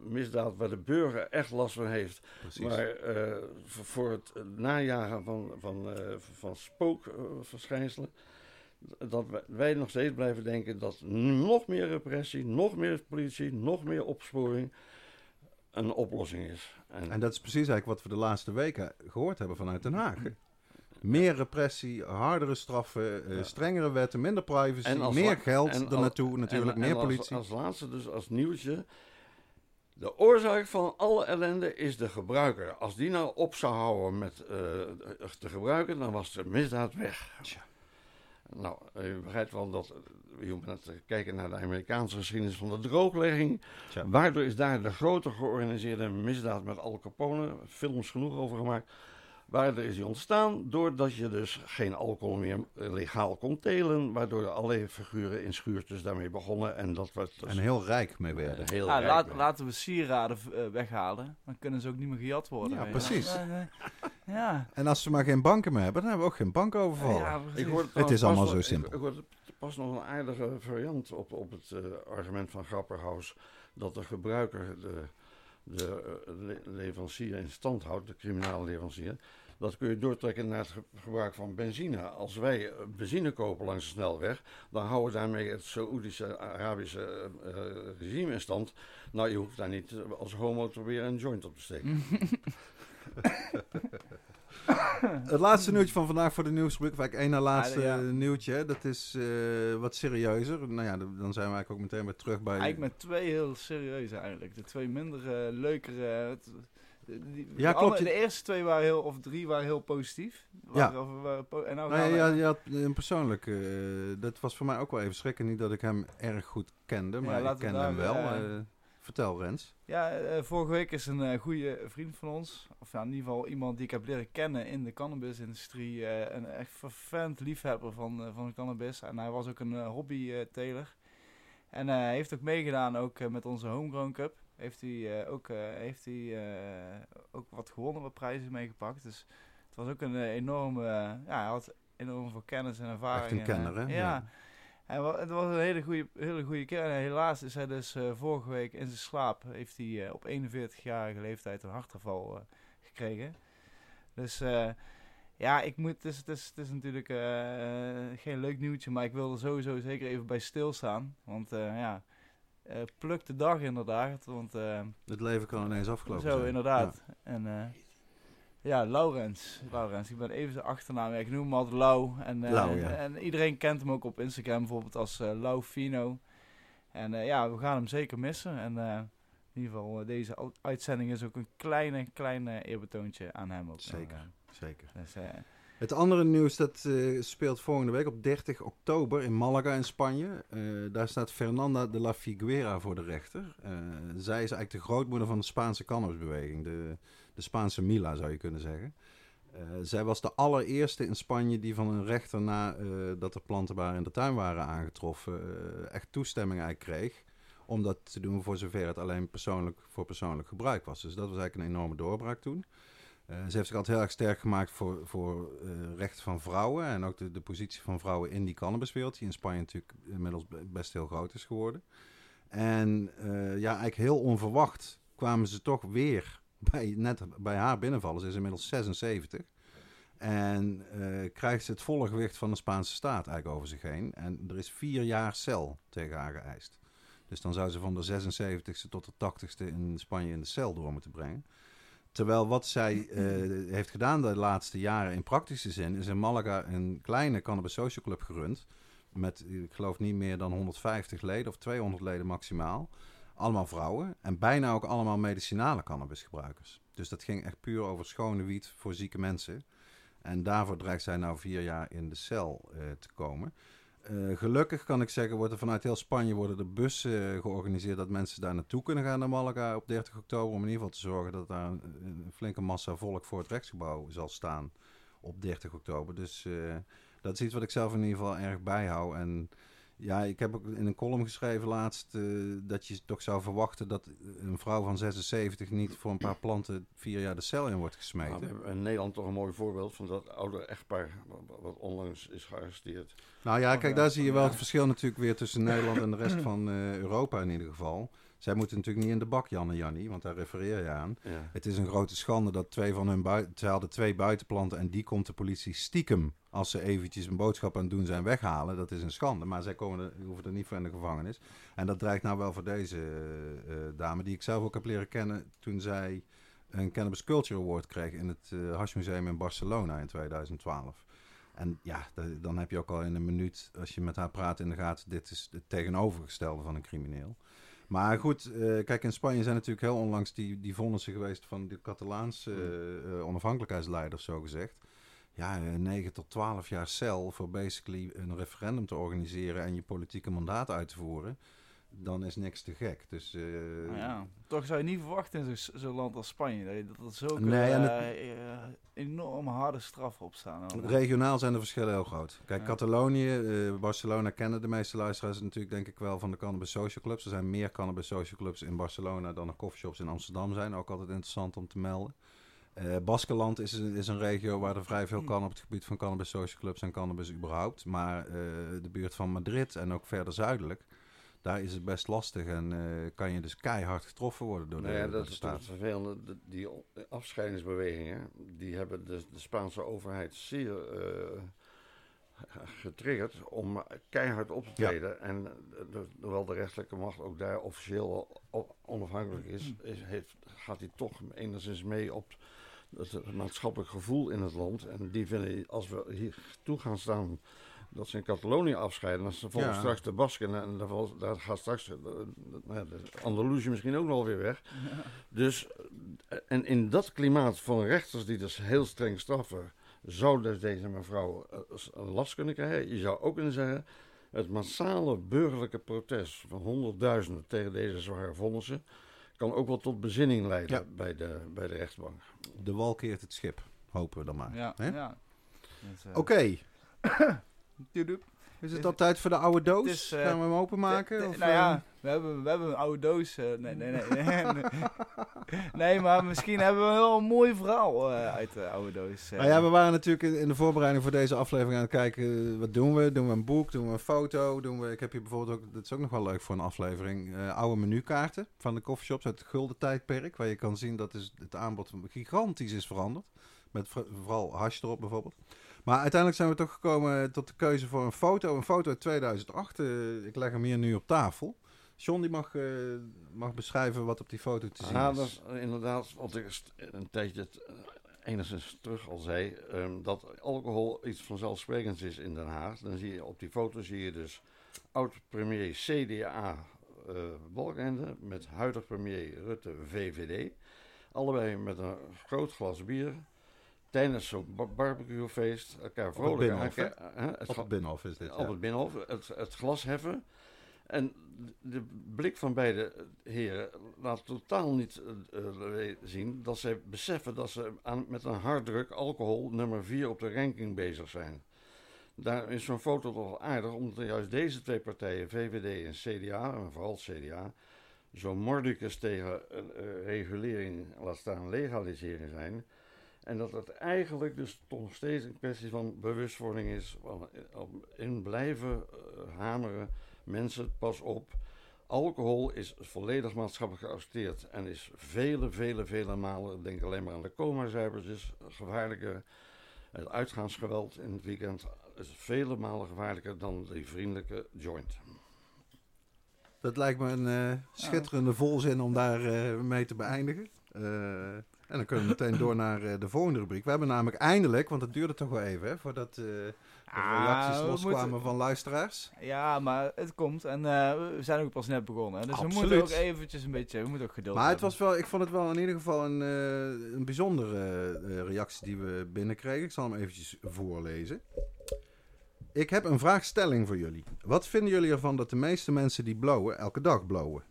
misdaad waar de burger echt last van heeft. Precies. maar eh, voor, het najagen van, van, eh, van spookverschijnselen. dat wij- wij nog steeds blijven denken dat nog meer repressie, nog meer politie, nog meer opsporing een oplossing is. En, En dat is precies eigenlijk wat we de laatste weken gehoord hebben vanuit Den Haag. Meer repressie, hardere straffen, eh, Ja. strengere wetten, minder privacy, En als meer geld en er naartoe natuurlijk, En- meer en als- politie. Als, laatste, dus als nieuwtje. De oorzaak van alle ellende is de gebruiker. Als die nou op zou houden met eh, te gebruiken, dan was de misdaad weg. Tja. Nou, u begrijpt wel dat. eh, Je moet net kijken naar de Amerikaanse geschiedenis van de drooglegging. Tja. Waardoor is daar de grote georganiseerde misdaad met Al Capone, films genoeg over gemaakt. Waardoor is die ontstaan? Doordat je dus geen alcohol meer eh, legaal kon telen. Waardoor allerlei figuren in schuurtjes daarmee begonnen. En dat werd dus En heel rijk mee werden. heel Ja, rijk laat- mee. laten we sieraden eh, weghalen. Dan kunnen ze ook niet meer gejat worden. Ja, precies. Ja, nee. Ja. En als ze maar geen banken meer hebben, dan hebben we ook geen bankoverval. Ja. Ik hoorde Het is allemaal zo simpel. Ik, ik hoorde pas nog een aardige variant op, op het eh, argument van Grapperhaus. Dat de gebruiker de, de eh, le- leverancier in stand houdt, de criminele leverancier. Dat kun je doortrekken naar het ge- gebruik van benzine. Als wij eh, benzine kopen langs de snelweg, dan houden we daarmee het Saoedische, Arabische eh, regime in stand. Nou, je hoeft daar niet als homo te proberen een joint op te steken. Het laatste nieuwtje van vandaag voor de nieuwsrubriek, of eigenlijk één na laatste ja. eh, nieuwtje, dat is eh, wat serieuzer. Nou ja, dan zijn we eigenlijk ook meteen weer terug bij... Eigenlijk met twee heel serieuze eigenlijk. De twee minder eh, leukere. de, die- Ja, klopt. andere- De eerste twee waren heel, of drie waren heel positief. Ja. Waren- of waren po- en nou Nee, ja, je had een persoonlijk, eh, dat was voor mij ook wel even schrikken. Niet dat ik hem erg goed kende, maar ik laten we ken daar, hem wel. eh, eh. Vertel Rens. Ja, eh, vorige week is een eh, goede vriend van ons, of ja, in ieder geval iemand die ik heb leren kennen in de cannabisindustrie, eh een echt vervent liefhebber van, van de cannabis. En hij was ook een hobby-teler. en hij heeft ook meegedaan ook met onze Homegrown Cup. Heeft hij, ook, heeft hij ook wat gewonnen, wat prijzen meegepakt. Dus het was ook een enorme, ja, hij had enorm veel kennis en ervaring. Echt een en, kenner, hè? Ja. Ja. En het was een hele goede, hele goede keer. En helaas is hij dus eh, vorige week in zijn slaap... heeft hij eh, op 41-jarige leeftijd een hartaanval eh, gekregen. Dus ja, ik moet, het, is, het, is, het is natuurlijk geen leuk nieuwtje... maar ik wil er sowieso zeker even bij stilstaan. Want ja, pluk de dag inderdaad. Want Het leven kan ineens afgelopen zo, zijn. inderdaad. En eh, ja, Laurens. Laurens, ik ben even zijn achternaam. Ja, ik noem hem altijd Lau. En, eh, Lau, ja. en iedereen kent hem ook op Instagram bijvoorbeeld als eh Lau Fino. En eh, ja, we gaan hem zeker missen. En eh, in ieder geval, deze uitzending is ook een kleine, kleine eerbetoontje aan hem ook. Zeker. Ja, zeker. Dus, eh, Het andere nieuws dat eh, speelt volgende week op 30 oktober in Malaga in Spanje. Eh, daar staat Fernanda de la Figuera voor de rechter. Eh, zij is eigenlijk de grootmoeder van de Spaanse cannabisbeweging. De, de Spaanse Mila zou je kunnen zeggen. Eh, zij was de allereerste in Spanje die van een rechter na eh, dat er plantenbaren in de tuin waren aangetroffen eh, echt toestemming eigenlijk kreeg. Om dat te doen voor zover het alleen persoonlijk, voor persoonlijk gebruik was. Dus dat was eigenlijk een enorme doorbraak toen. Ze heeft zich altijd heel erg sterk gemaakt voor, voor rechten van vrouwen. En ook de, de positie van vrouwen in die cannabiswereld. Die in Spanje natuurlijk inmiddels be- best heel groot is geworden. En ja, eigenlijk heel onverwacht kwamen ze toch weer bij, net bij haar binnenvallen. Ze is inmiddels 76. En eh, krijgt ze het volle gewicht van de Spaanse staat eigenlijk over zich heen. En er is vier jaar cel tegen haar geëist. Dus dan zou ze van de 76ste tot de 80ste in Spanje in de cel door moeten brengen. Terwijl wat zij eh, heeft gedaan de laatste jaren in praktische zin, is in Malaga een kleine cannabis social club gerund. Met, ik geloof niet meer dan 150 leden of 200 leden maximaal. Allemaal vrouwen en bijna ook allemaal medicinale cannabisgebruikers. Dus dat ging echt puur over schone wiet voor zieke mensen. En daarvoor dreigt zij nou vier jaar in de cel eh, te komen. Eh, gelukkig kan ik zeggen, wordt er vanuit heel Spanje worden er bussen eh, georganiseerd dat mensen daar naartoe kunnen gaan naar Malaga op 30 oktober. Om in ieder geval te zorgen dat daar een, flinke massa volk voor het rechtsgebouw zal staan op 30 oktober. Dus dat is iets wat ik zelf in ieder geval erg bijhoud. En ja, ik heb ook in een column geschreven laatst eh, dat je toch zou verwachten dat een vrouw van 76 niet voor een paar planten vier jaar de cel in wordt gesmeten. we hebben in Nederland toch een mooi voorbeeld van dat oude echtpaar wat- onlangs is gearresteerd. Nou ja, kijk, daar zie je wel het verschil natuurlijk weer tussen Nederland en de rest van eh, Europa in ieder geval. Zij moeten natuurlijk niet in de bak, Jan en Jannie, want daar refereer je aan. Ja. Het is een grote schande dat twee van hun buiten... Ze hadden twee buitenplanten en die komt de politie stiekem... als ze eventjes een boodschap aan het doen zijn weghalen. Dat is een schande, maar zij komen er, hoeven er niet voor in de gevangenis. En dat dreigt nou wel voor deze eh, eh, dame, die ik zelf ook heb leren kennen... toen zij een Cannabis Culture Award kreeg in het Hashmuseum in Barcelona in 2012. En ja, da- dan heb je ook al in een minuut, als je met haar praat in de gaten, dit is het tegenovergestelde van een crimineel. Maar goed, kijk, in Spanje zijn natuurlijk heel onlangs die, die vonnissen geweest van de Catalaanse eh, onafhankelijkheidsleiders, zo gezegd. Ja, eh, 9 tot 12 jaar cel voor basically een referendum te organiseren en je politieke mandaat uit te voeren. Dan is niks te gek. Dus, eh, Nou ja, toch zou je niet verwachten in zo'n land als Spanje dat, er zulke Nee, en het- eh, eh, enorm harde straffen op staan. Regionaal zijn de verschillen heel groot. Kijk, Ja. Catalonië, Barcelona kennen de meeste luisteraars natuurlijk denk ik wel van de Cannabis Social Clubs. Er zijn meer Cannabis Social Clubs in Barcelona dan er coffeeshops in Amsterdam zijn. Ook altijd interessant om te melden. Eh Baskeland is, een- is een regio waar er vrij veel kan op het gebied van Cannabis Social Clubs en cannabis überhaupt. Maar eh, de buurt van Madrid en ook verder zuidelijk, daar is het best lastig en eh, kan je dus keihard getroffen worden door de, Nou ja, dat de is toch staat. het vervelende. De- Die afscheidingsbewegingen, die hebben de, de Spaanse overheid zeer getriggerd om keihard op te Ja. treden. En de- hoewel de rechterlijke macht ook daar officieel onafhankelijk is, is heeft, gaat hij toch enigszins mee op het maatschappelijk gevoel in het land. En die vinden, als we hier toe gaan staan dat ze in Catalonië afscheiden, dan volgen Ja. straks de Basken en daar, gaat straks de, de, Andalusië misschien ook nog weer weg. Dus, eh, en in dat klimaat van rechters die dus heel streng straffen, zou dus deze mevrouw eh, last kunnen krijgen. Je zou ook kunnen zeggen, het massale burgerlijke protest van honderdduizenden tegen deze zware vonnissen, kan ook wel tot bezinning leiden Ja. bij, de, bij de rechtbank. De wal keert het schip, hopen we dan maar. Ja, Hè? ja. Dus, eh, Oké, is het al tijd voor de oude doos? is, eh, Gaan we hem openmaken? De- de- of, nou eh? ja, we hebben, we hebben een oude doos. eh, nee, nee, nee. Nee, maar misschien hebben we wel een mooi verhaal eh, uit de oude doos. eh. Nou ja, we waren natuurlijk in, de voorbereiding voor deze aflevering aan het kijken. Wat doen we? Doen we een boek? Doen we een foto? Doen we, ik heb hier bijvoorbeeld ook, dat is ook nog wel leuk voor een aflevering, eh, oude menukaarten van de coffeeshops uit het gulden tijdperk. Waar je kan zien dat het aanbod gigantisch is veranderd. Met vooral hash erop bijvoorbeeld. Maar uiteindelijk zijn we toch gekomen tot de keuze voor een foto. Een foto uit 2008. eh, ik leg hem hier nu op tafel. John die mag, eh, mag beschrijven wat op die foto te zien Ja, is. dat is inderdaad wat ik een tijdje eh, enigszins terug al zei. ehm, dat alcohol iets vanzelfsprekends is in Den Haag. Dan zie je op die foto zie je dus oud-premier CDA eh Balkenende met huidig premier Rutte VVD. Allebei met een groot glas bier. Tijdens zo'n ba- barbecuefeest elkaar vrolijk hè, het Op ga- het Binnenhof is dit. op ja. het Binnenhof, het, het glas heffen. En de blik van beide heren laat totaal niet eh, eh, zien dat zij beseffen dat ze aan, met een harddruk alcohol nummer 4 op de ranking bezig zijn. Daar is zo'n foto toch wel aardig, omdat juist deze twee partijen, VVD en CDA, en vooral CDA, zo mordicus tegen eh, regulering, laat staan legalisering zijn. En dat het eigenlijk dus toch nog steeds een kwestie van bewustwording is. In blijven hameren. Mensen, pas op. Alcohol is volledig maatschappelijk geaccepteerd. En is vele, vele, vele malen, denk alleen maar aan de coma-zuipertjes, gevaarlijker. Het uitgaansgeweld in het weekend is vele malen gevaarlijker dan die vriendelijke joint. Dat lijkt me een eh, schitterende volzin om daar eh, mee te beëindigen. Eh, en dan kunnen we meteen door naar de volgende rubriek. We hebben namelijk eindelijk, want het duurde toch wel even, hè, voordat eh, de Ah, reacties we loskwamen moeten- van luisteraars. Ja, maar het komt. En eh, we zijn ook pas net begonnen. Dus we Absoluut. moeten ook eventjes een beetje... We moeten ook geduld Maar het hebben. was wel, ik vond het wel in ieder geval een, eh, een bijzondere eh, reactie die we binnenkregen. Ik zal hem eventjes voorlezen. Ik heb een vraagstelling voor jullie. Wat vinden jullie ervan dat de meeste mensen die blowen elke dag blowen?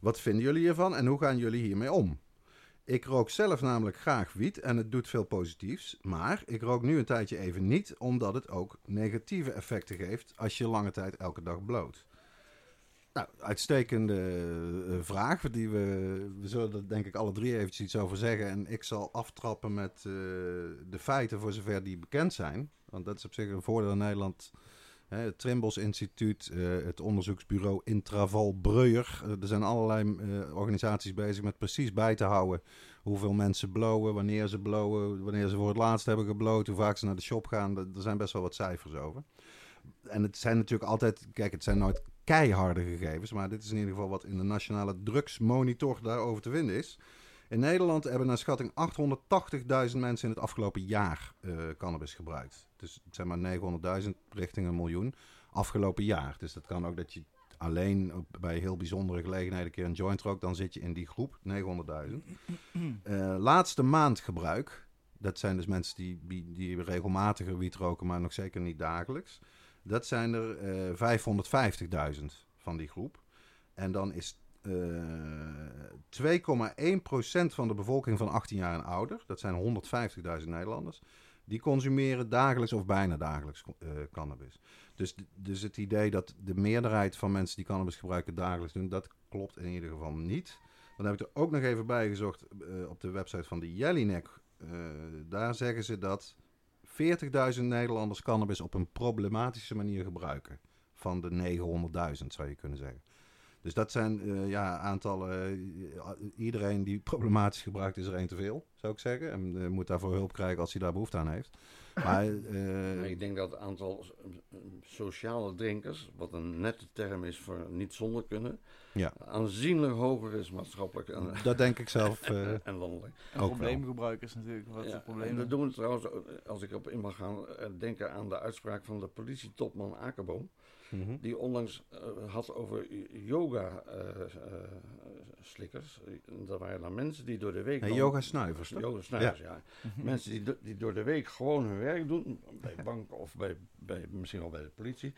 Wat vinden jullie ervan en hoe gaan jullie hiermee om? Ik rook zelf namelijk graag wiet en het doet veel positiefs. Maar ik rook nu een tijdje even niet, omdat het ook negatieve effecten geeft als je lange tijd elke dag bloot. Nou, uitstekende eh, vraag. Die we, we zullen er denk ik alle drie eventjes iets over zeggen. En ik zal aftrappen met eh, de feiten voor zover die bekend zijn. Want dat is op zich een voordeel in Nederland. Het Trimbos Instituut, eh, het onderzoeksbureau Intraval Breuer. Eh, er zijn allerlei eh, organisaties bezig met precies bij te houden hoeveel mensen blowen, wanneer ze blowen, wanneer ze voor het laatst hebben gebloot, hoe vaak ze naar de shop gaan. Er zijn best wel wat cijfers over. En het zijn natuurlijk altijd, kijk, het zijn nooit keiharde gegevens, maar dit is in ieder geval wat in de nationale drugsmonitor daarover te vinden is. In Nederland hebben naar schatting 880.000 mensen in het afgelopen jaar eh, cannabis gebruikt. Dus zeg maar 900.000 richting een miljoen afgelopen jaar. Dus dat kan ook dat je alleen op- bij heel bijzondere gelegenheden een keer een joint rookt, dan zit je in die groep, 900.000. Eh, laatste maand gebruik, dat zijn dus mensen die, die, die regelmatiger wiet roken, maar nog zeker niet dagelijks. Dat zijn er eh 550.000 van die groep. En dan is eh 2,1% van de bevolking van 18 jaar en ouder, dat zijn 150.000 Nederlanders, die consumeren dagelijks of bijna dagelijks eh, cannabis. Dus, dus het idee dat de meerderheid van mensen die cannabis gebruiken dagelijks doen, dat klopt in ieder geval niet. Dan heb ik er ook nog even bij gezocht eh, op de website van de Jellinek. Eh, daar zeggen ze dat 40.000 Nederlanders cannabis op een problematische manier gebruiken. Van de 900.000 zou je kunnen zeggen. Dus dat zijn eh, ja, aantallen. eh, iedereen die problematisch gebruikt is er één te veel, zou ik zeggen. En eh, moet daarvoor hulp krijgen als hij daar behoefte aan heeft. Maar eh, ik denk dat het aantal sociale drinkers, wat een nette term is voor niet zonder kunnen, Ja. aanzienlijk hoger is maatschappelijk en, dat denk ik zelf eh, en landelijk. En ook wel. probleemgebruikers natuurlijk. Wat Ja, en dat doen we trouwens, als ik op in mag gaan, denken aan de uitspraak van de politietopman Akerboom. Mhm. Die onlangs eh, had over yoga-slikkers. dat waren dan mensen die door de week. Hey, dan- yoga snuivers, toch? Yoga snuivers, ja. Mensen die, do- die door de week gewoon hun werk doen. Bij banken of bij, bij, misschien wel bij de politie.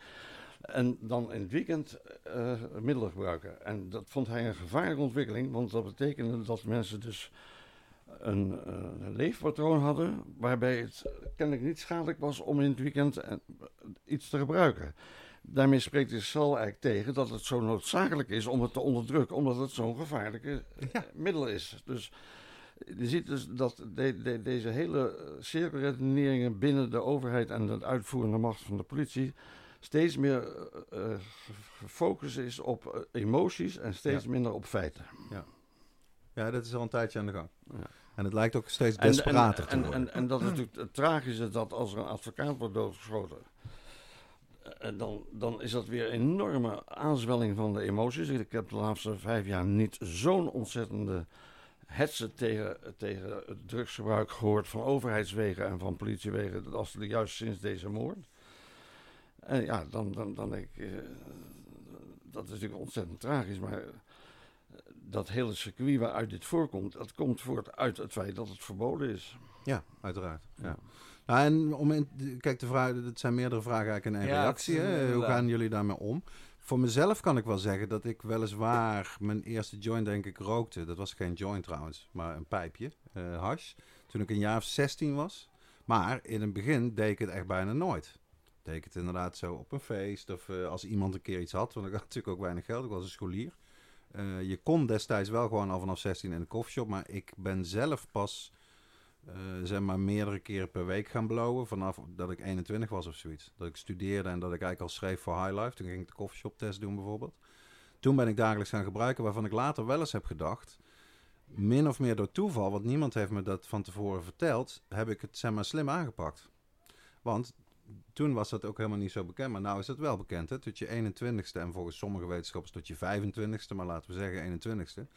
En dan in het weekend eh, middelen gebruiken. En dat vond hij een gevaarlijke ontwikkeling. Want dat betekende dat mensen dus een eh, leefpatroon hadden. Waarbij het kennelijk niet schadelijk was om in het weekend eh, iets te gebruiken. Daarmee spreekt zichzelf eigenlijk tegen dat het zo noodzakelijk is om het te onderdrukken, omdat het zo'n gevaarlijke eh, middel is. Dus je ziet dus dat de- de- deze hele eh, cirkelredeneringen binnen de overheid en de uitvoerende macht van de politie steeds meer eh, eh, gefocust is op eh, emoties en steeds Ja. minder op feiten. Ja, dat is al een tijdje aan de gang. Ja. En het lijkt ook steeds En, en, desperater te en, worden. en, en dat is natuurlijk het tragische dat als er een advocaat wordt doodgeschoten, En dan, dan is dat weer een enorme aanzwelling van de emoties. Ik heb de laatste vijf jaar niet zo'n ontzettende hetze tegen, tegen het drugsgebruik gehoord van overheidswegen en van politiewegen als juist sinds deze moord. En ja, dan, dan, dan denk ik, eh, dat is natuurlijk ontzettend tragisch, maar eh, dat hele circuit waaruit dit voorkomt, dat komt voort uit het feit dat het verboden is. Ja, uiteraard. Ja. Nou, en om in, kijk, de vraag, het zijn meerdere vragen eigenlijk in één Ja, reactie. Hè? Hoe gaan jullie daarmee om? Voor mezelf kan ik wel zeggen dat ik weliswaar mijn eerste joint denk ik rookte. Dat was geen joint trouwens, maar een pijpje, eh hash. Toen ik een jaar of 16 was. Maar in het begin deed ik het echt bijna nooit. Deed ik het inderdaad zo op een feest of eh, als iemand een keer iets had. Want ik had natuurlijk ook weinig geld, ik was een scholier. Eh, je kon destijds wel gewoon al vanaf 16 in de koffieshop. Maar ik ben zelf pas eh, zeg maar meerdere keren per week gaan blowen. Vanaf dat ik 21 was of zoiets. Dat ik studeerde en dat ik eigenlijk al schreef voor High Life. Toen ging ik de koffieshop test doen bijvoorbeeld. Toen ben ik dagelijks gaan gebruiken. Waarvan ik later wel eens heb gedacht. Min of meer door toeval, want niemand heeft me dat van tevoren verteld. Heb ik het zeg maar slim aangepakt. Want toen was dat ook helemaal niet zo bekend. Maar nu is het wel bekend. Hè? Tot je 21ste en volgens sommige wetenschappers tot je 25ste. Maar laten we zeggen 21ste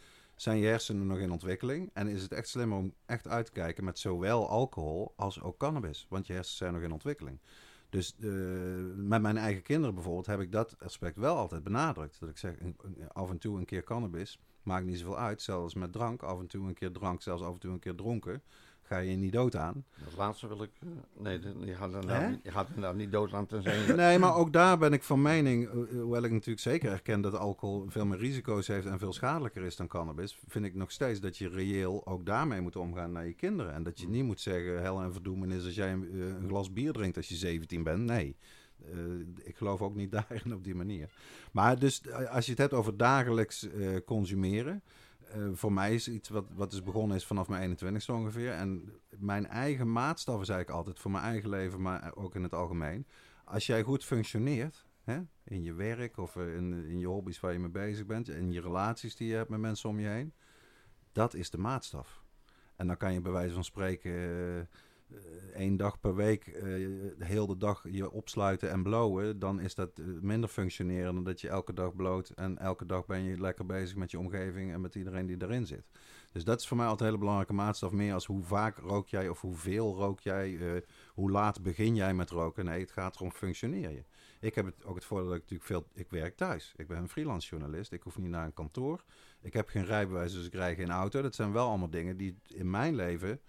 zijn je hersenen nog in ontwikkeling. En is het echt slimmer om echt uit te kijken met zowel alcohol als ook cannabis. Want je hersenen zijn nog in ontwikkeling. Dus eh, met mijn eigen kinderen bijvoorbeeld heb ik dat aspect wel altijd benadrukt. Dat ik zeg, af en toe een keer cannabis maakt niet zoveel uit. Zelfs met drank, af en toe een keer drank, zelfs af en toe een keer dronken. Ga je niet dood aan. Dat laatste wil ik. eh, nee, je gaat inderdaad, niet, je gaat inderdaad niet dood aan tenzij. Nee, maar ook daar ben ik van mening, eh, hoewel ik natuurlijk zeker erken dat alcohol veel meer risico's heeft en veel schadelijker is dan cannabis, vind ik nog steeds dat je reëel ook daarmee moet omgaan naar je kinderen. En dat je niet moet zeggen, hel en verdoemenis als jij een, eh, een glas bier drinkt als je 17 bent. Nee. Eh, ik geloof ook niet daarin op die manier. Maar dus eh, als je het hebt over dagelijks eh, consumeren. Eh, voor mij is iets wat, wat is begonnen is vanaf mijn 21ste ongeveer. En mijn eigen maatstaf is eigenlijk altijd voor mijn eigen leven, maar ook in het algemeen. Als jij goed functioneert, hè, in je werk of eh, in, in je hobby's waar je mee bezig bent, in je relaties die je hebt met mensen om je heen, dat is de maatstaf. En dan kan je bij wijze van spreken eh, één dag per week eh, de hele dag je opsluiten en blowen, dan is dat eh, minder functioneren dan dat je elke dag bloot en elke dag ben je lekker bezig met je omgeving en met iedereen die erin zit. Dus dat is voor mij altijd een hele belangrijke maatstaf. Meer als hoe vaak rook jij of hoeveel rook jij, eh, hoe laat begin jij met roken. Nee, het gaat erom functioneer je. Ik heb het, ook het voordeel dat ik natuurlijk veel... Ik werk thuis. Ik ben een freelance journalist. Ik hoef niet naar een kantoor. Ik heb geen rijbewijs, dus ik rij geen auto. Dat zijn wel allemaal dingen die in mijn leven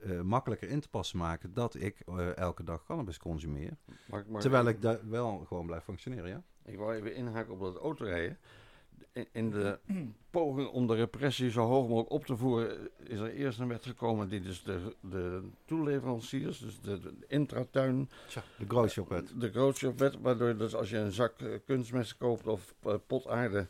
eh, makkelijker in te passen maken... dat ik eh, elke dag cannabis consumeer. Maar, maar- Terwijl ik daar wel gewoon blijf functioneren, ja? Ik wou even inhaken op dat autorijden. In- In de poging om de repressie zo hoog mogelijk op te voeren, is er eerst een wet gekomen die dus de, de toeleveranciers, dus de, de intratuin, Tja, de growshop-wet. de grootshopwet, waardoor dus als je een zak eh, kunstmest koopt of eh, potaarde,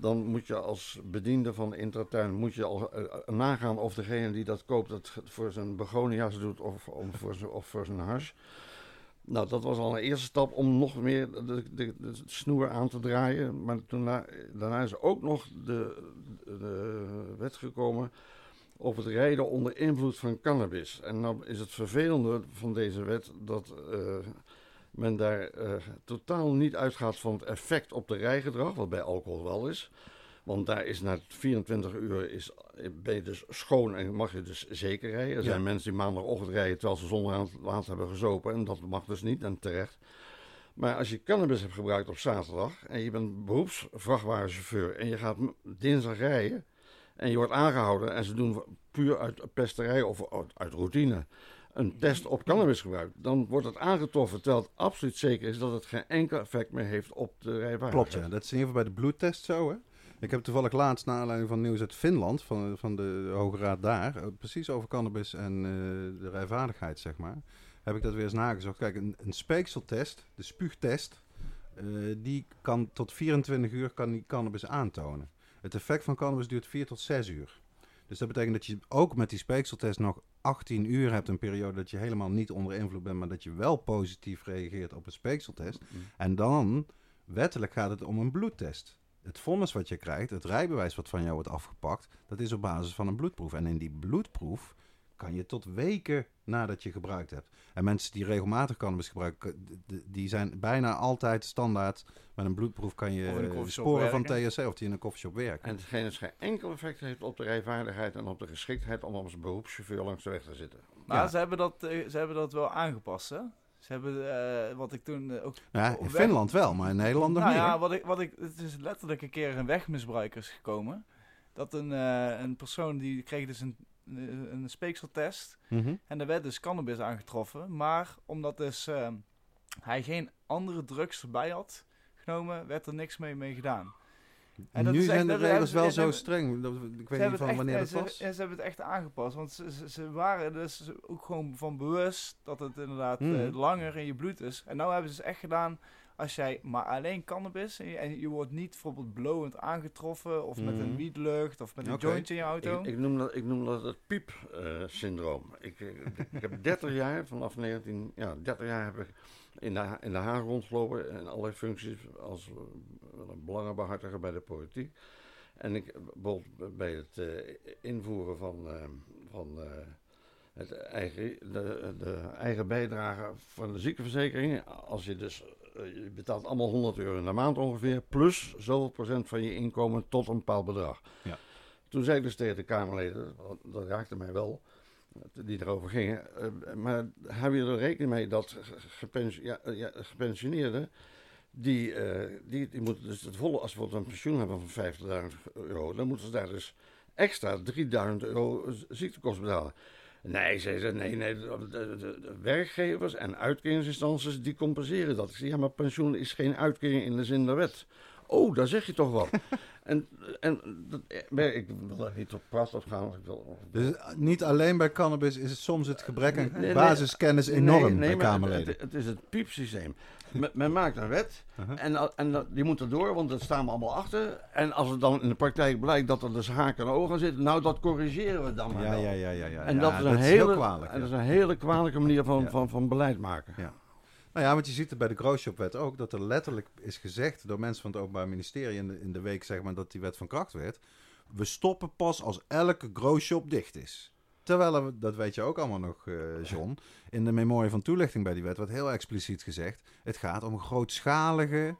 dan moet je als bediende van intratuin moet je al eh, eh, nagaan of degene die dat koopt het voor zijn begonia's doet of, om voor zijn, of voor zijn hash. Nou, dat was al een eerste stap om nog meer de, de, snoer aan te draaien. Maar toen, na- daarna is ook nog de, wet gekomen over het rijden onder invloed van cannabis. En dan is het vervelende van deze wet dat eh, men daar eh, totaal niet uitgaat van het effect op de rijgedrag, wat bij alcohol wel is. Want daar is na 24 uur is, ben je dus schoon en mag je dus zeker rijden. Er Ja. zijn mensen die maandagochtend rijden terwijl ze zonder laat hebben gezopen. En dat mag dus niet en terecht. Maar als je cannabis hebt gebruikt op zaterdag en je bent beroepsvrachtwagenchauffeur en je gaat dinsdag rijden en je wordt aangehouden en ze doen puur uit pesterij of uit, uit routine een test op cannabisgebruik, dan wordt het aangetroffen terwijl het absoluut zeker is dat het geen enkel effect meer heeft op de rijvaardigheid. Klopt, ja. Dat is in ieder geval bij de bloedtest zo, hè? Ik heb toevallig laatst, naar aanleiding van nieuws uit Finland, van, van de Hoge Raad daar, eh, precies over cannabis en eh, de rijvaardigheid, zeg maar, heb ik dat weer eens nagezocht. Kijk, een, een speekseltest, de spuugtest, eh, die kan tot 24 uur kan die cannabis aantonen. Het effect van cannabis duurt 4 tot 6 uur. Dus dat betekent dat je ook met die speekseltest nog 18 uur hebt, een periode dat je helemaal niet onder invloed bent, maar dat je wel positief reageert op een speekseltest. En dan, wettelijk gaat het om een bloedtest. Het vonnis wat je krijgt, het rijbewijs wat van jou wordt afgepakt, dat is op basis van een bloedproef. En in die bloedproef kan je tot weken nadat je gebruikt hebt. En mensen die regelmatig cannabis gebruiken, die zijn bijna altijd standaard. Met een bloedproef kan je sporen van. THC of die in een koffieshop werken. En hetgeen is geen enkel effect heeft op de rijvaardigheid en op de geschiktheid om als beroepschauffeur langs de weg te zitten. Maar Ja. ze, hebben dat, eh, ze hebben dat wel aangepast, hè? Ze hebben, eh, wat ik toen eh, ook... Ja, in weg- Finland wel, maar in Nederland nog nou niet. ja, wat ik, wat ik, het is letterlijk een keer een wegmisbruik is gekomen. Dat een, eh, een persoon die kreeg dus een, een een speekseltest. Mhm. En er werd dus cannabis aangetroffen. Maar omdat dus eh, hij geen andere drugs erbij had genomen, werd er niks mee, mee gedaan. En dat nu is echt- zijn de regels wel zo streng. Ik weet niet van wanneer dat was. Ze, ze hebben het echt aangepast. Want ze, ze, ze waren dus ook gewoon van bewust dat het inderdaad Mhm. eh, langer in je bloed is. En nou hebben ze het echt gedaan als jij maar alleen cannabis en je, en je wordt niet bijvoorbeeld blowend aangetroffen of met Mhm. een wietlucht of met een joint in je auto. Ik, ik, noem dat, ik noem dat het piep-syndroom. ik, ik, ik heb 30 jaar, vanaf 19, ja, 30 jaar heb ik in de, in de Haag rondgelopen in allerlei functies als eh, belangenbehartiger bij de politiek. En ik, bijvoorbeeld bij het eh, invoeren van, eh, van het eigen, de, de eigen bijdrage van de ziekenverzekering. Als je dus, je betaalt allemaal 100 euro in de maand ongeveer, plus zoveel procent van je inkomen tot een bepaald bedrag. Ja. Toen zei ik dus tegen de Kamerleden, dat raakte mij wel, die erover gingen. eh, maar hou je er rekening mee dat gepension, ja, eh, ja, gepensioneerden, die, eh, die, die moeten dus het volle, als ze bijvoorbeeld een pensioen hebben van 50.000 euro, dan moeten ze daar dus extra 3000 euro ziektekosten betalen. Nee, zei ze, nee, nee, de, de- werkgevers en uitkeringsinstanties die compenseren dat. Ik zei, ja, maar pensioen is geen uitkering in de zin der wet. Oh, daar zeg je toch wat. en en dat, eh, ik wil daar niet op praat op gaan. Ik wil, Dus eh, niet alleen bij cannabis is het soms het gebrek aan Nee, nee. basiskennis enorm Nee, nee, bij Kamerleden. Het, het is het piepsysteem. Men, men maakt een wet Uh-huh. en, en dat- die moet er door, want daar staan we allemaal achter. En als het dan in de praktijk blijkt dat er dus haken en ogen zitten, nou dat corrigeren we dan maar Ja, ja, ja, ja, ja. En Ja, dat is een hele, kwalijk. en ja. dat is een hele kwalijke manier van, van, van beleid maken. Ja. Nou ja, want je ziet het bij de Growshop-wet ook, dat er letterlijk is gezegd door mensen van het Openbaar Ministerie in de, week zeg maar, dat die wet van kracht werd. We stoppen pas als elke Growshop dicht is. Terwijl, er, dat weet je ook allemaal nog, eh, John, in de memorie van toelichting bij die wet wordt heel expliciet gezegd. Het gaat om grootschalige,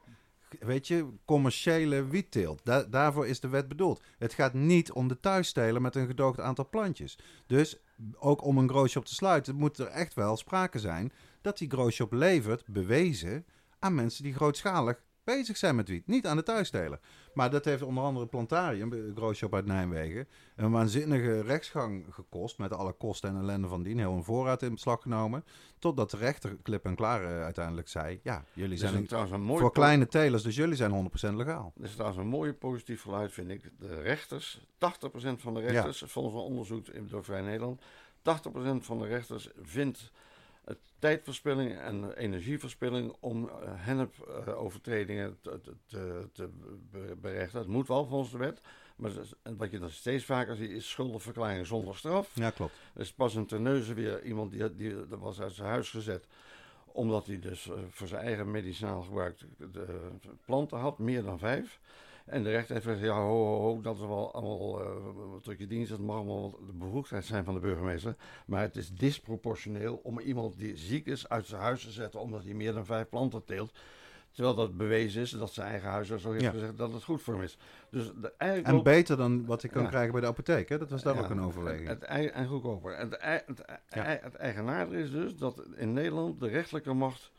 weet je, commerciële wietteelt. Da- daarvoor is de wet bedoeld. Het gaat niet om de thuisstelen met een gedoogd aantal plantjes. Dus ook om een growshop te sluiten moet er echt wel sprake zijn dat die growshop levert, bewezen, aan mensen die grootschalig bezig zijn met wiet. Niet aan de thuisstelen. Maar dat heeft onder andere Plantarium, een growshop uit Nijmegen, een waanzinnige rechtsgang gekost. Met alle kosten en ellende van dien. Heel een voorraad in beslag genomen. Totdat de rechter klip en klaar eh, uiteindelijk zei: Ja, jullie is zijn een, voor kleine telers, dus jullie zijn 100% legaal. Er is trouwens een mooie positief geluid, vind ik. De rechters, 80% van de rechters, volgens een onderzoek in- door Vrij Nederland, 80% van de rechters vindt tijdverspilling en energieverspilling om eh, hennepovertredingen te, te, te, te be- berechten. Het moet wel volgens de wet, maar dat wat je dan steeds vaker ziet is schuldenverklaring zonder straf. Ja, klopt. Er is pas een terneuzen weer iemand die, die dat was uit zijn huis gezet. Omdat hij dus eh, voor zijn eigen medicinaal gebruik de planten had, meer dan vijf. En de rechter heeft gezegd, ja, ho, ho, ho, dat is wel allemaal uh, tot je dienst. Dat mag allemaal de bevoegdheid zijn van de burgemeester. Maar het is disproportioneel om iemand die ziek is uit zijn huis te zetten... omdat hij meer dan vijf planten teelt. Terwijl dat bewezen is dat zijn eigen huisarts zo heeft Ja. gezegd dat het goed voor hem is. Dus de, En beter dan wat ik kan Ja. krijgen bij de apotheek. Hè? Dat was daar ja, ook een overweging. Het, en goedkoper. Het, ei- het eigenaardige is dus dat in Nederland de rechterlijke macht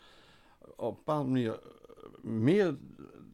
op een bepaalde manier eh, meer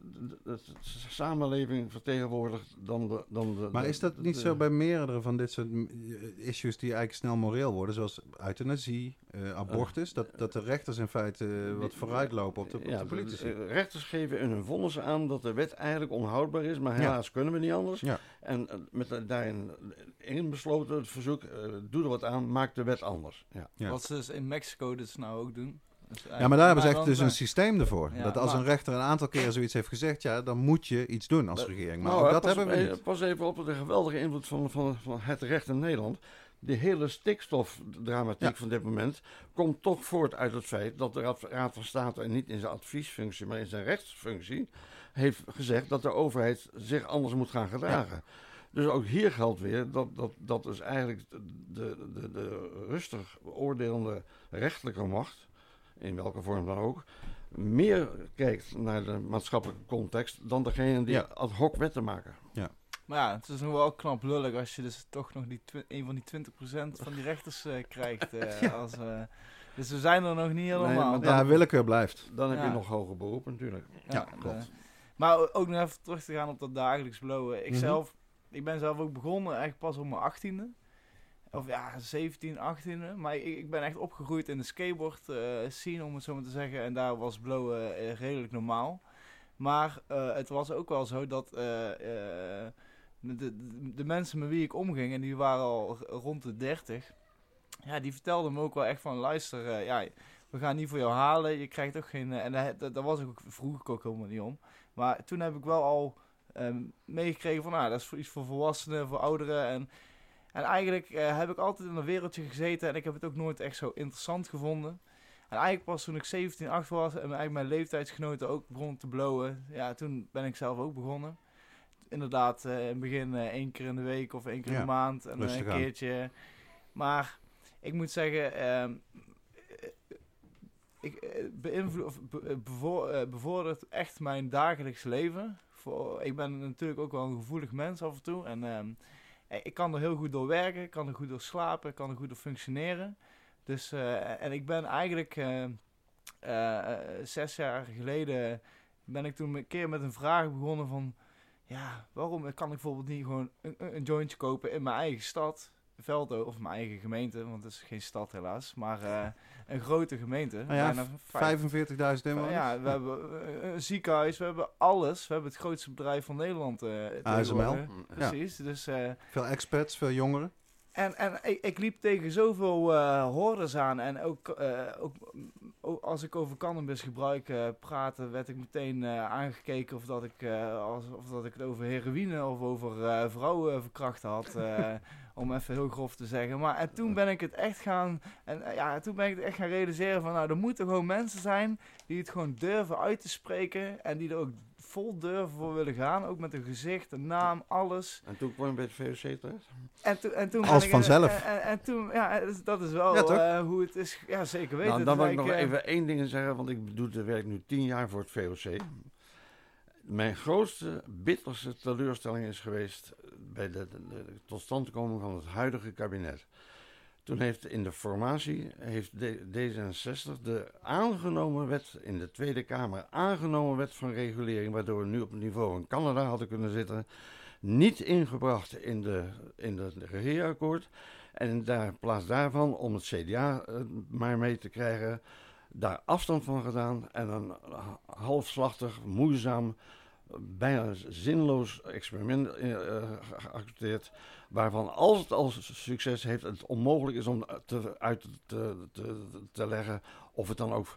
de, de- de samenleving vertegenwoordigt dan de. Dan de Maar de- is dat de- niet de- zo bij meerdere van dit soort mm, issues die eigenlijk snel moreel worden, zoals euthanasie, eh, abortus, dat, dat de rechters in feite eh, wat vooruitlopen op de, op Ja, de politici? de- de rechters geven in hun vonnis aan dat de wet eigenlijk onhoudbaar is, maar helaas kunnen we niet anders. Ja. En eh, met daarin inbesloten het verzoek, eh, doe er wat aan, maak de wet anders. Ja. Ja. Wat ze dus in Mexico dus nou ook doen. Dus Ja, maar daar hebben ze echt dus een systeem ervoor. Ja, dat als maar- een rechter een aantal keren zoiets heeft gezegd, ja, dan moet je iets doen als Maar- regering. Maar Nou, ook dat pas, hebben we eh, niet. Pas even op de geweldige invloed van, van, van het recht in Nederland. De hele stikstofdramatiek Ja. van dit moment komt toch voort uit het feit dat de Raad, van State, en niet in zijn adviesfunctie, maar in zijn rechtsfunctie, heeft gezegd dat de overheid zich anders moet gaan gedragen. Dus ook hier geldt weer dat, dat, dat is eigenlijk de, de, de rustig oordelende rechterlijke macht, in welke vorm dan ook, meer kijkt naar de maatschappelijke context dan degene die Ja. ad hoc wetten maken. Maar ja, het is nog wel knap lullig als je dus toch nog die een van die 20% van die rechters eh, krijgt. eh, als, eh, dus we zijn er nog niet helemaal. maar Ja, willekeur blijft. Dan heb Ja. je nog hoger beroep natuurlijk. Ja, klopt. maar ook nog even terug te gaan op dat dagelijks blowen. Ik Mhm. zelf, ik ben zelf ook begonnen eigenlijk pas op mijn achttiende. Of ja, 17, 18e. Maar ik, ik ben echt opgegroeid in de skateboard eh, scene, om het zo maar te zeggen. En daar was blowen eh, redelijk normaal. Maar eh, het was ook wel zo dat de, de, mensen met wie ik omging, en die waren al rond de 30, ja, die vertelden me ook wel echt van, luister, ja, we gaan niet voor jou halen, je krijgt ook geen... en dat, dat was ook, vroeg ik ook helemaal niet om. Maar toen heb ik wel al meegekregen van, nou, dat is iets voor volwassenen, voor ouderen. En, en eigenlijk eh, heb ik altijd in een wereldje gezeten en ik heb het ook nooit echt zo interessant gevonden. En eigenlijk pas toen ik 17, 8 was en eigenlijk mijn leeftijdsgenoten ook begonnen te blowen, ja, toen ben ik zelf ook begonnen. Inderdaad, eh, in het begin eh, één keer in de week of één keer in de maand en een aan. keertje. Maar ik moet zeggen, ehm, eh, ik beïnvloed, of be- bevo- bevordert echt mijn dagelijks leven. Voor, ik ben natuurlijk ook wel een gevoelig mens af en toe. En ehm, eh, ik kan er heel goed door werken, ik kan er goed door slapen, ik kan er goed door functioneren. Dus, eh, en ik ben eigenlijk eh, eh, eh, zes jaar geleden ben ik toen een keer met een vraag begonnen van... Ja, waarom kan ik bijvoorbeeld niet gewoon een een jointje kopen in mijn eigen stad? Veldo, of mijn eigen gemeente, want het is geen stad helaas, maar eh, een grote gemeente. Nou ja, bijna vijf- 45.000 inwoners. ja, we hebben eh, een ziekenhuis, we hebben alles. We hebben het grootste bedrijf van Nederland. eh tegenwoordig. Precies, dus... eh, Veel expats, veel jongeren. en, en ik, ik liep tegen zoveel eh hordes aan. En ook, eh, ook, ook als ik over cannabis gebruik eh, praatte, werd ik meteen eh, aangekeken of dat ik, eh, als, of dat ik het over heroïne of over eh, vrouwen verkrachten had. om even heel grof te zeggen. Maar en toen ben ik het echt gaan. En ja, toen ben ik het echt gaan realiseren van nou, er moeten gewoon mensen zijn die het gewoon durven uit te spreken. En die er ook vol durven voor willen gaan. Ook met een gezicht, een naam, alles. En toen kwam je bij het VOC terecht? En, toen en toen Als ik- vanzelf. En, en, en toen, ja, dat is wel Ja, eh, hoe het is. Ja, zeker weten. Nou, dan wil ik nog eigenlijk, even één ding zeggen, want ik doe het werk nu tien jaar voor het VOC. Mijn grootste, bitterste teleurstelling is geweest bij de, de, de totstandkoming van het huidige kabinet. Toen heeft in de formatie heeft D- D66 de aangenomen wet in de Tweede Kamer, aangenomen wet van regulering, waardoor we nu op het niveau van Canada hadden kunnen zitten, niet ingebracht in de, in de regeerakkoord. En daar, in plaats daarvan, om het CDA eh, maar mee te krijgen, daar afstand van gedaan en een halfslachtig, moeizaam, bijna zinloos experiment eh, geaccepteerd. Waarvan als het al succes heeft, het onmogelijk is om te, uit te, te, te leggen of het dan ook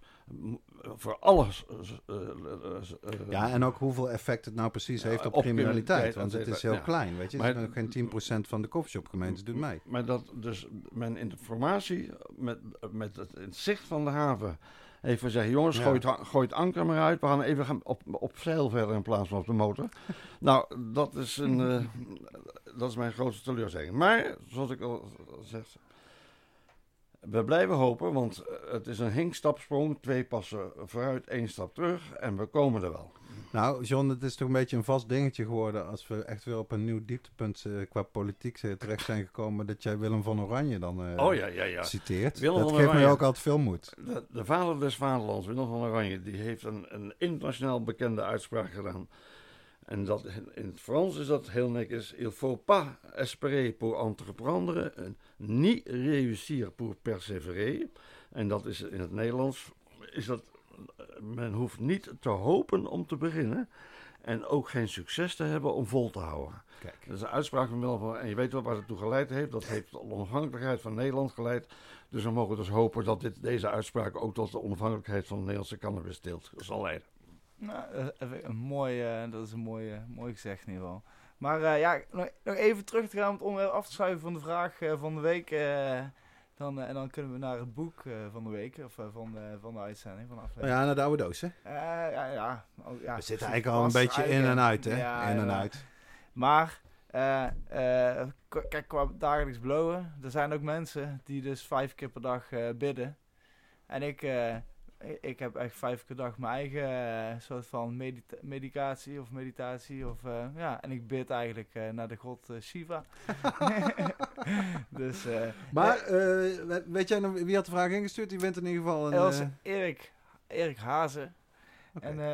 voor alles. eh, eh, Ja, en ook hoeveel effect het nou precies heeft op, op criminaliteit. criminaliteit, Want het et is heel klein, weet je. Maar- Maar, geen 10% van de coffeeshopgemeentes doet mee. Maar dat dus men in de formatie met, met het, in het zicht van de haven heeft gezegd: jongens, Ja. gooi, het, ha- gooi het anker maar uit. We gaan even gaan op, op zeil verder in plaats van op de motor. nou, dat is, een, eh, dat is mijn grootste teleurstelling. Maar, zoals ik al zeg. We blijven hopen, want het is een hinkstapsprong. Twee passen vooruit, één stap terug. En we komen er wel. Nou, John, het is toch een beetje een vast dingetje geworden als we echt weer op een nieuw dieptepunt eh, qua politiek eh, terecht zijn gekomen, dat jij Willem van Oranje dan eh, oh ja, ja, ja. citeert. Willem dat van geeft mij ook altijd veel moed. De, de vader des vaderlands, Willem van Oranje, die heeft een, een internationaal bekende uitspraak gedaan. En dat, in het Frans is dat heel netjes. Il faut pas espérer pour entreprendre, en ni réussir pour persévérer. En dat is in het Nederlands, is dat, men hoeft niet te hopen om te beginnen. En ook geen succes te hebben om vol te houden. Kijk. Dat is een uitspraak van van En je weet wel waar het toe geleid heeft. Dat heeft tot de onafhankelijkheid van Nederland geleid. Dus we mogen dus hopen dat dit, deze uitspraak ook tot de onafhankelijkheid van de Nederlandse cannabisteelt zal leiden. Nou, eh, een mooi, eh, dat is een mooi, eh, mooi gezegd in ieder geval. Maar ja, nog, nog even terug te gaan om het onderwerp af te sluiten van de vraag van de week. dan, en dan kunnen we naar het boek van de week, of van, de, van de uitzending, van de Nou aflevering. ja, naar de oude doos, hè? Ja, ja, oh, ja. We zitten eigenlijk al een beetje in en uit, hè? Ja, in en uit. Maar Eh, eh, kijk, qua dagelijks blowen, er zijn ook mensen die dus vijf keer per dag bidden. En ik, eh, ik, ik heb echt vijf keer per dag mijn eigen eh, soort van medita- medicatie of meditatie. Of, eh, ja, en ik bid eigenlijk eh, naar de god eh, Shiva. dus eh, Maar eh, we- weet jij wie had de vraag ingestuurd? Die wint in ieder geval een... was eh, Erik, Erik Hazen. En eh,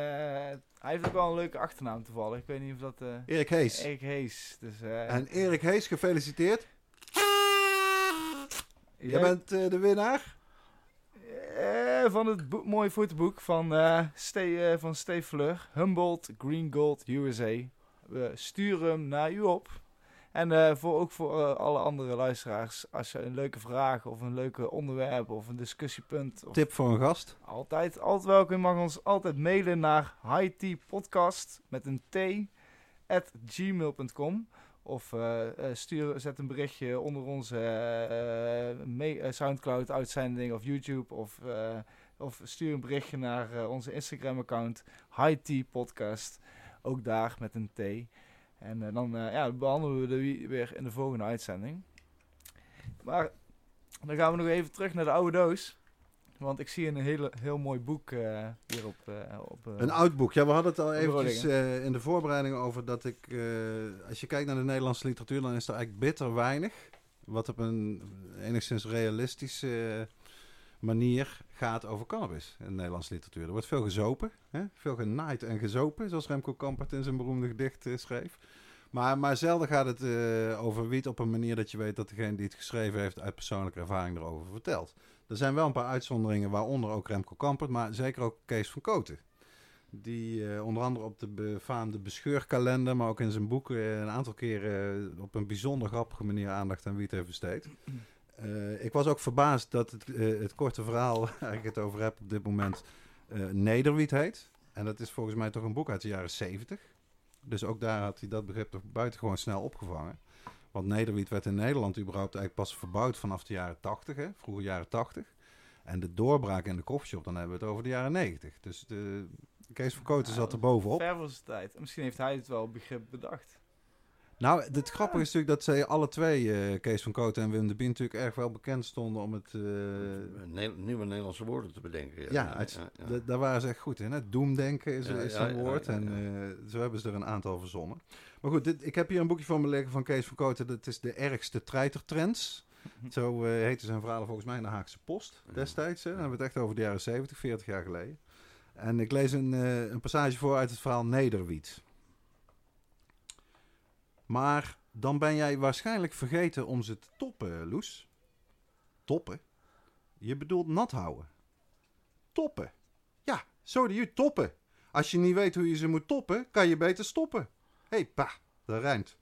hij heeft ook wel een leuke achternaam toevallig. Ik weet niet of dat... eh Erik Hees. Erik Hees. Dus, eh, En Erik Hees, gefeliciteerd. Jij jij- bent eh, de winnaar. Eh, van het boek, mooie fotoboek van, eh Steve, eh, van Steve Fleur. Humboldt Green Gold USA. We sturen hem naar u op. En voor, ook voor alle andere luisteraars. Als je een leuke vraag of een leuke onderwerp of een discussiepunt. Of Tip voor een gast. Altijd, altijd welkom. Je mag ons altijd mailen naar hightpodcast met een t at gmail.com. Of eh, eh, stuur, zet een berichtje onder onze eh, eh, me- eh, Soundcloud uitzending of YouTube. Of, of stuur een berichtje naar onze Instagram account High Podcast. Ook daar met een T. En dan ja, behandelen we de wie- weer in de volgende uitzending. Maar dan gaan we nog even terug naar de oude doos. Want ik zie een hele, heel mooi boek eh, hier op... eh, op eh, Een oud boek. Ja, we hadden het al eventjes in de voorbereiding over dat ik... als je kijkt naar de Nederlandse literatuur, dan is er eigenlijk bitter weinig. Wat op een enigszins realistische manier gaat over cannabis in de Nederlandse literatuur. Er wordt veel gezopen. Hè? Veel genaaid en gezopen, zoals Remco Kampert in zijn beroemde gedicht schreef. Maar, maar zelden gaat het over wiet op een manier dat je weet dat degene die het geschreven heeft uit persoonlijke ervaring erover vertelt. Er zijn wel een paar uitzonderingen, waaronder ook Remco Kampert, maar zeker ook Kees van Koten. Die eh, onder andere op de befaamde bescheurkalender, maar ook in zijn boek eh, een aantal keren eh, op een bijzonder grappige manier aandacht aan wiet heeft besteed. Ik was ook verbaasd dat het, het korte verhaal waar ik het over heb op dit moment Nederwiet heet. En dat is volgens mij toch een boek uit de jaren 70. Dus ook daar had hij dat begrip toch buitengewoon snel opgevangen. Want Nederwiet werd in Nederland überhaupt eigenlijk pas verbouwd vanaf de jaren 80, hè? vroege jaren 80. En de doorbraak in de coffeeshop, dan hebben we het over de jaren 90. Dus de, Kees van Kooten zat er bovenop. Ver voor zijn tijd. En Misschien heeft hij het wel begrip bedacht. Nou, het grappige is natuurlijk dat zij alle twee, eh, Kees van Kooten en Wim de Bien, natuurlijk erg wel bekend stonden om het... eh, Ne- nieuwe Nederlandse woorden te bedenken. ja, daar waren ze echt goed in. Hè? Doemdenken is, Ja, is ja, een ja, woord. ja, en eh, zo hebben ze er een aantal verzonnen. Maar goed, dit, ik heb hier een boekje van me liggen van Kees van Kooten. Dat is de ergste treitertrends. Zo eh heette zijn verhalen volgens mij in de Haagse Post destijds. Hè? Dan hebben we het echt over de jaren 70, 40 jaar geleden. En ik lees een, eh, een passage voor uit het verhaal Nederwiet. Maar dan ben jij waarschijnlijk vergeten om ze te toppen, Loes. Toppen? Je bedoelt nat houden. Toppen. Ja, zo u toppen. Als je niet weet hoe je ze moet toppen, kan je beter stoppen. Hé, hey, pa, dat rijmt.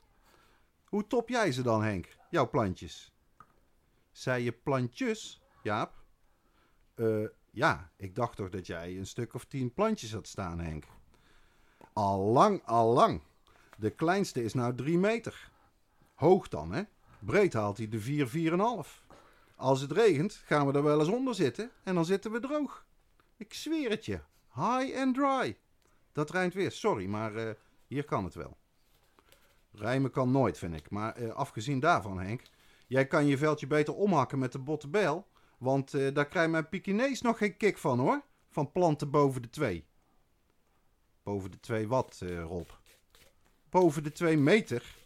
Hoe top jij ze dan, Henk? Jouw plantjes. Zei je plantjes, Jaap? Eh, ja, ik dacht toch dat jij een stuk of tien plantjes had staan, Henk. Allang, allang. De kleinste is nou drie meter. Hoog dan, hè? Breed haalt hij de vier, vier en half. Als het regent, gaan we er wel eens onder zitten en dan zitten we droog. Ik zweer het je. High and dry. Dat rijmt weer, sorry, maar eh, hier kan het wel. Rijmen kan nooit, vind ik. Maar eh, afgezien daarvan, Henk. Jij kan je veldje beter omhakken met de botte bijl. Want eh, daar krijgt mijn Pikenees nog geen kick van, hoor. Van planten boven de twee. Boven de twee wat, Rob? Boven de twee meter?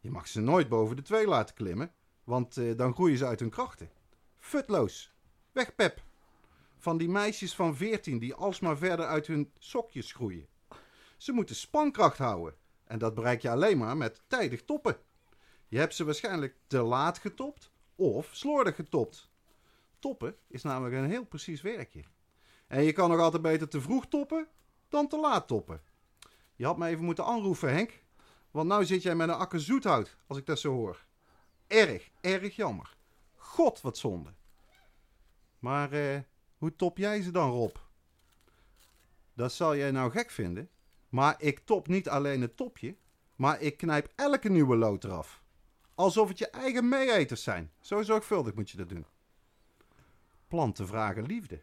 Je mag ze nooit boven de twee laten klimmen. Want eh, dan groeien ze uit hun krachten. Futloos. Weg, Pep. Van die meisjes van 14 die alsmaar verder uit hun sokjes groeien. Ze moeten spankracht houden. En dat bereik je alleen maar met tijdig toppen. Je hebt ze waarschijnlijk te laat getopt of slordig getopt. Toppen is namelijk een heel precies werkje. En je kan nog altijd beter te vroeg toppen dan te laat toppen. Je had me even moeten aanroepen, Henk. Want nou zit jij met een akker zoethout, als ik dat zo hoor. Erg, erg jammer. God, wat zonde. Maar eh, hoe top jij ze dan, Rob? Dat zal jij nou gek vinden. Maar ik top niet alleen het topje, maar ik knijp elke nieuwe lood eraf. Alsof het je eigen meeeters zijn. Zo zorgvuldig moet je dat doen. Planten vragen liefde.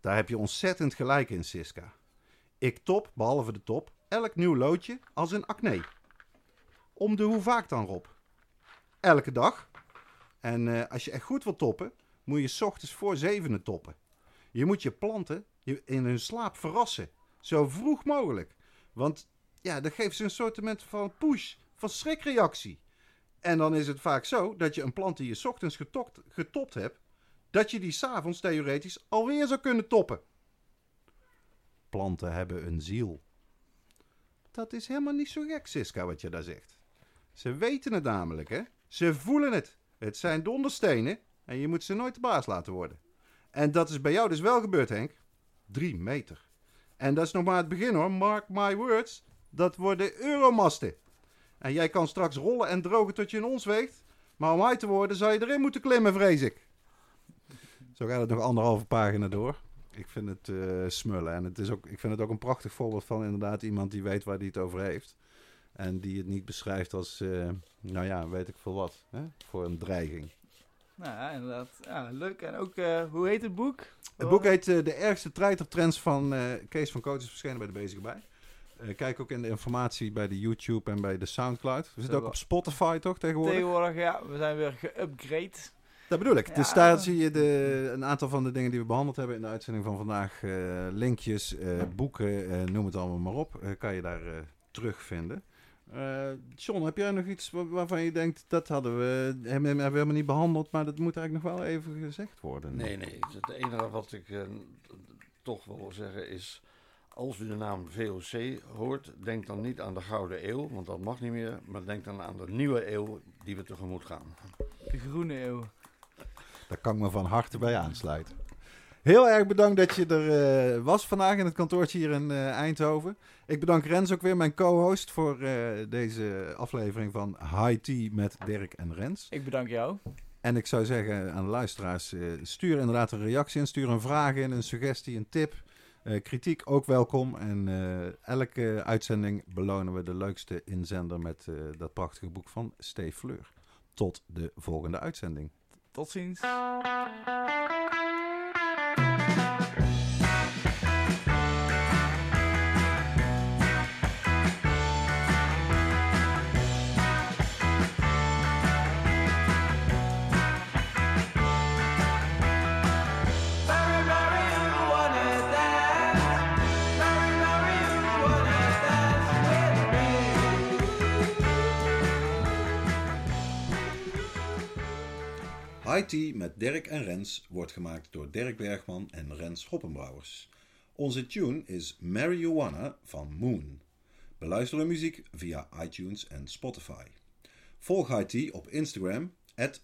Daar heb je ontzettend gelijk in, Siska. Ik top, behalve de top, elk nieuw loodje als een acne. Om de hoe vaak dan, Rob? Elke dag. En eh, als je echt goed wilt toppen, moet je 's ochtends voor zevenen toppen. Je moet je planten in hun slaap verrassen. Zo vroeg mogelijk. Want ja, dat geeft ze een soort van push, van schrikreactie. En dan is het vaak zo dat je een plant die je ochtends getopt hebt, dat je die s'avonds theoretisch alweer zou kunnen toppen. Planten hebben een ziel. Dat is helemaal niet zo gek, Siska, wat je daar zegt. Ze weten het namelijk, hè? Ze voelen het. Het zijn donderstenen en je moet ze nooit de baas laten worden. En dat is bij jou dus wel gebeurd, Henk. Drie meter. En dat is nog maar het begin hoor. Mark my words. Dat worden euromasten. En jij kan straks rollen en drogen tot je een ons weegt. Maar om uit te worden zou je erin moeten klimmen, vrees ik. Zo gaat het nog anderhalve pagina door. Ik vind het eh, smullen. En het is ook, ik vind het ook een prachtig voorbeeld van inderdaad iemand die weet waar hij het over heeft. En die het niet beschrijft als, eh, nou ja, weet ik veel wat. Hè? Voor een dreiging. Nou ja, inderdaad. Ja, leuk. En ook, eh, hoe heet het boek? Het boek heet De ergste treitertrends van Kees van Coaches verschenen bij de Bezige Bij. Kijk ook in de informatie bij de YouTube en bij de Soundcloud. We zitten ook op Spotify toch tegenwoordig? Tegenwoordig, ja, we zijn weer geüpgrade. Dat bedoel ik. Ja. Dus daar zie je de, een aantal van de dingen die we behandeld hebben in de uitzending van vandaag. eh, linkjes, eh, boeken, eh, noem het allemaal maar op. eh, kan je daar eh, terugvinden. Eh John, heb jij nog iets wa- waarvan je denkt, dat hadden we, hebben we helemaal niet behandeld, maar dat moet eigenlijk nog wel even gezegd worden? Nee, nee. Het enige wat ik eh, toch wil zeggen is... Als u de naam VOC hoort, denk dan niet aan de Gouden Eeuw, want dat mag niet meer. Maar denk dan aan de nieuwe eeuw die we tegemoet gaan. De Groene Eeuw. Daar kan ik me van harte bij aansluiten. Heel erg bedankt dat je er eh, was vandaag in het kantoortje hier in eh, Eindhoven. Ik bedank Rens ook weer, mijn co-host, voor eh, deze aflevering van High Tea met Dirk en Rens. Ik bedank jou. En ik zou zeggen aan de luisteraars, stuur inderdaad een reactie in, stuur een vraag in, een suggestie, een tip. Kritiek ook welkom. En elke uitzending belonen we de leukste inzender met dat prachtige boek van Steve Fleur. Tot de volgende uitzending. Tot ziens. IT met Dirk en Rens wordt gemaakt door Dirk Bergman en Rens Hoppenbrouwers. Onze tune is Marijuana van Moon. Beluister de muziek via iTunes en Spotify. Volg IT op Instagram, at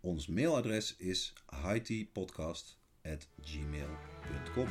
Ons mailadres is highTpodcast@gmail.com.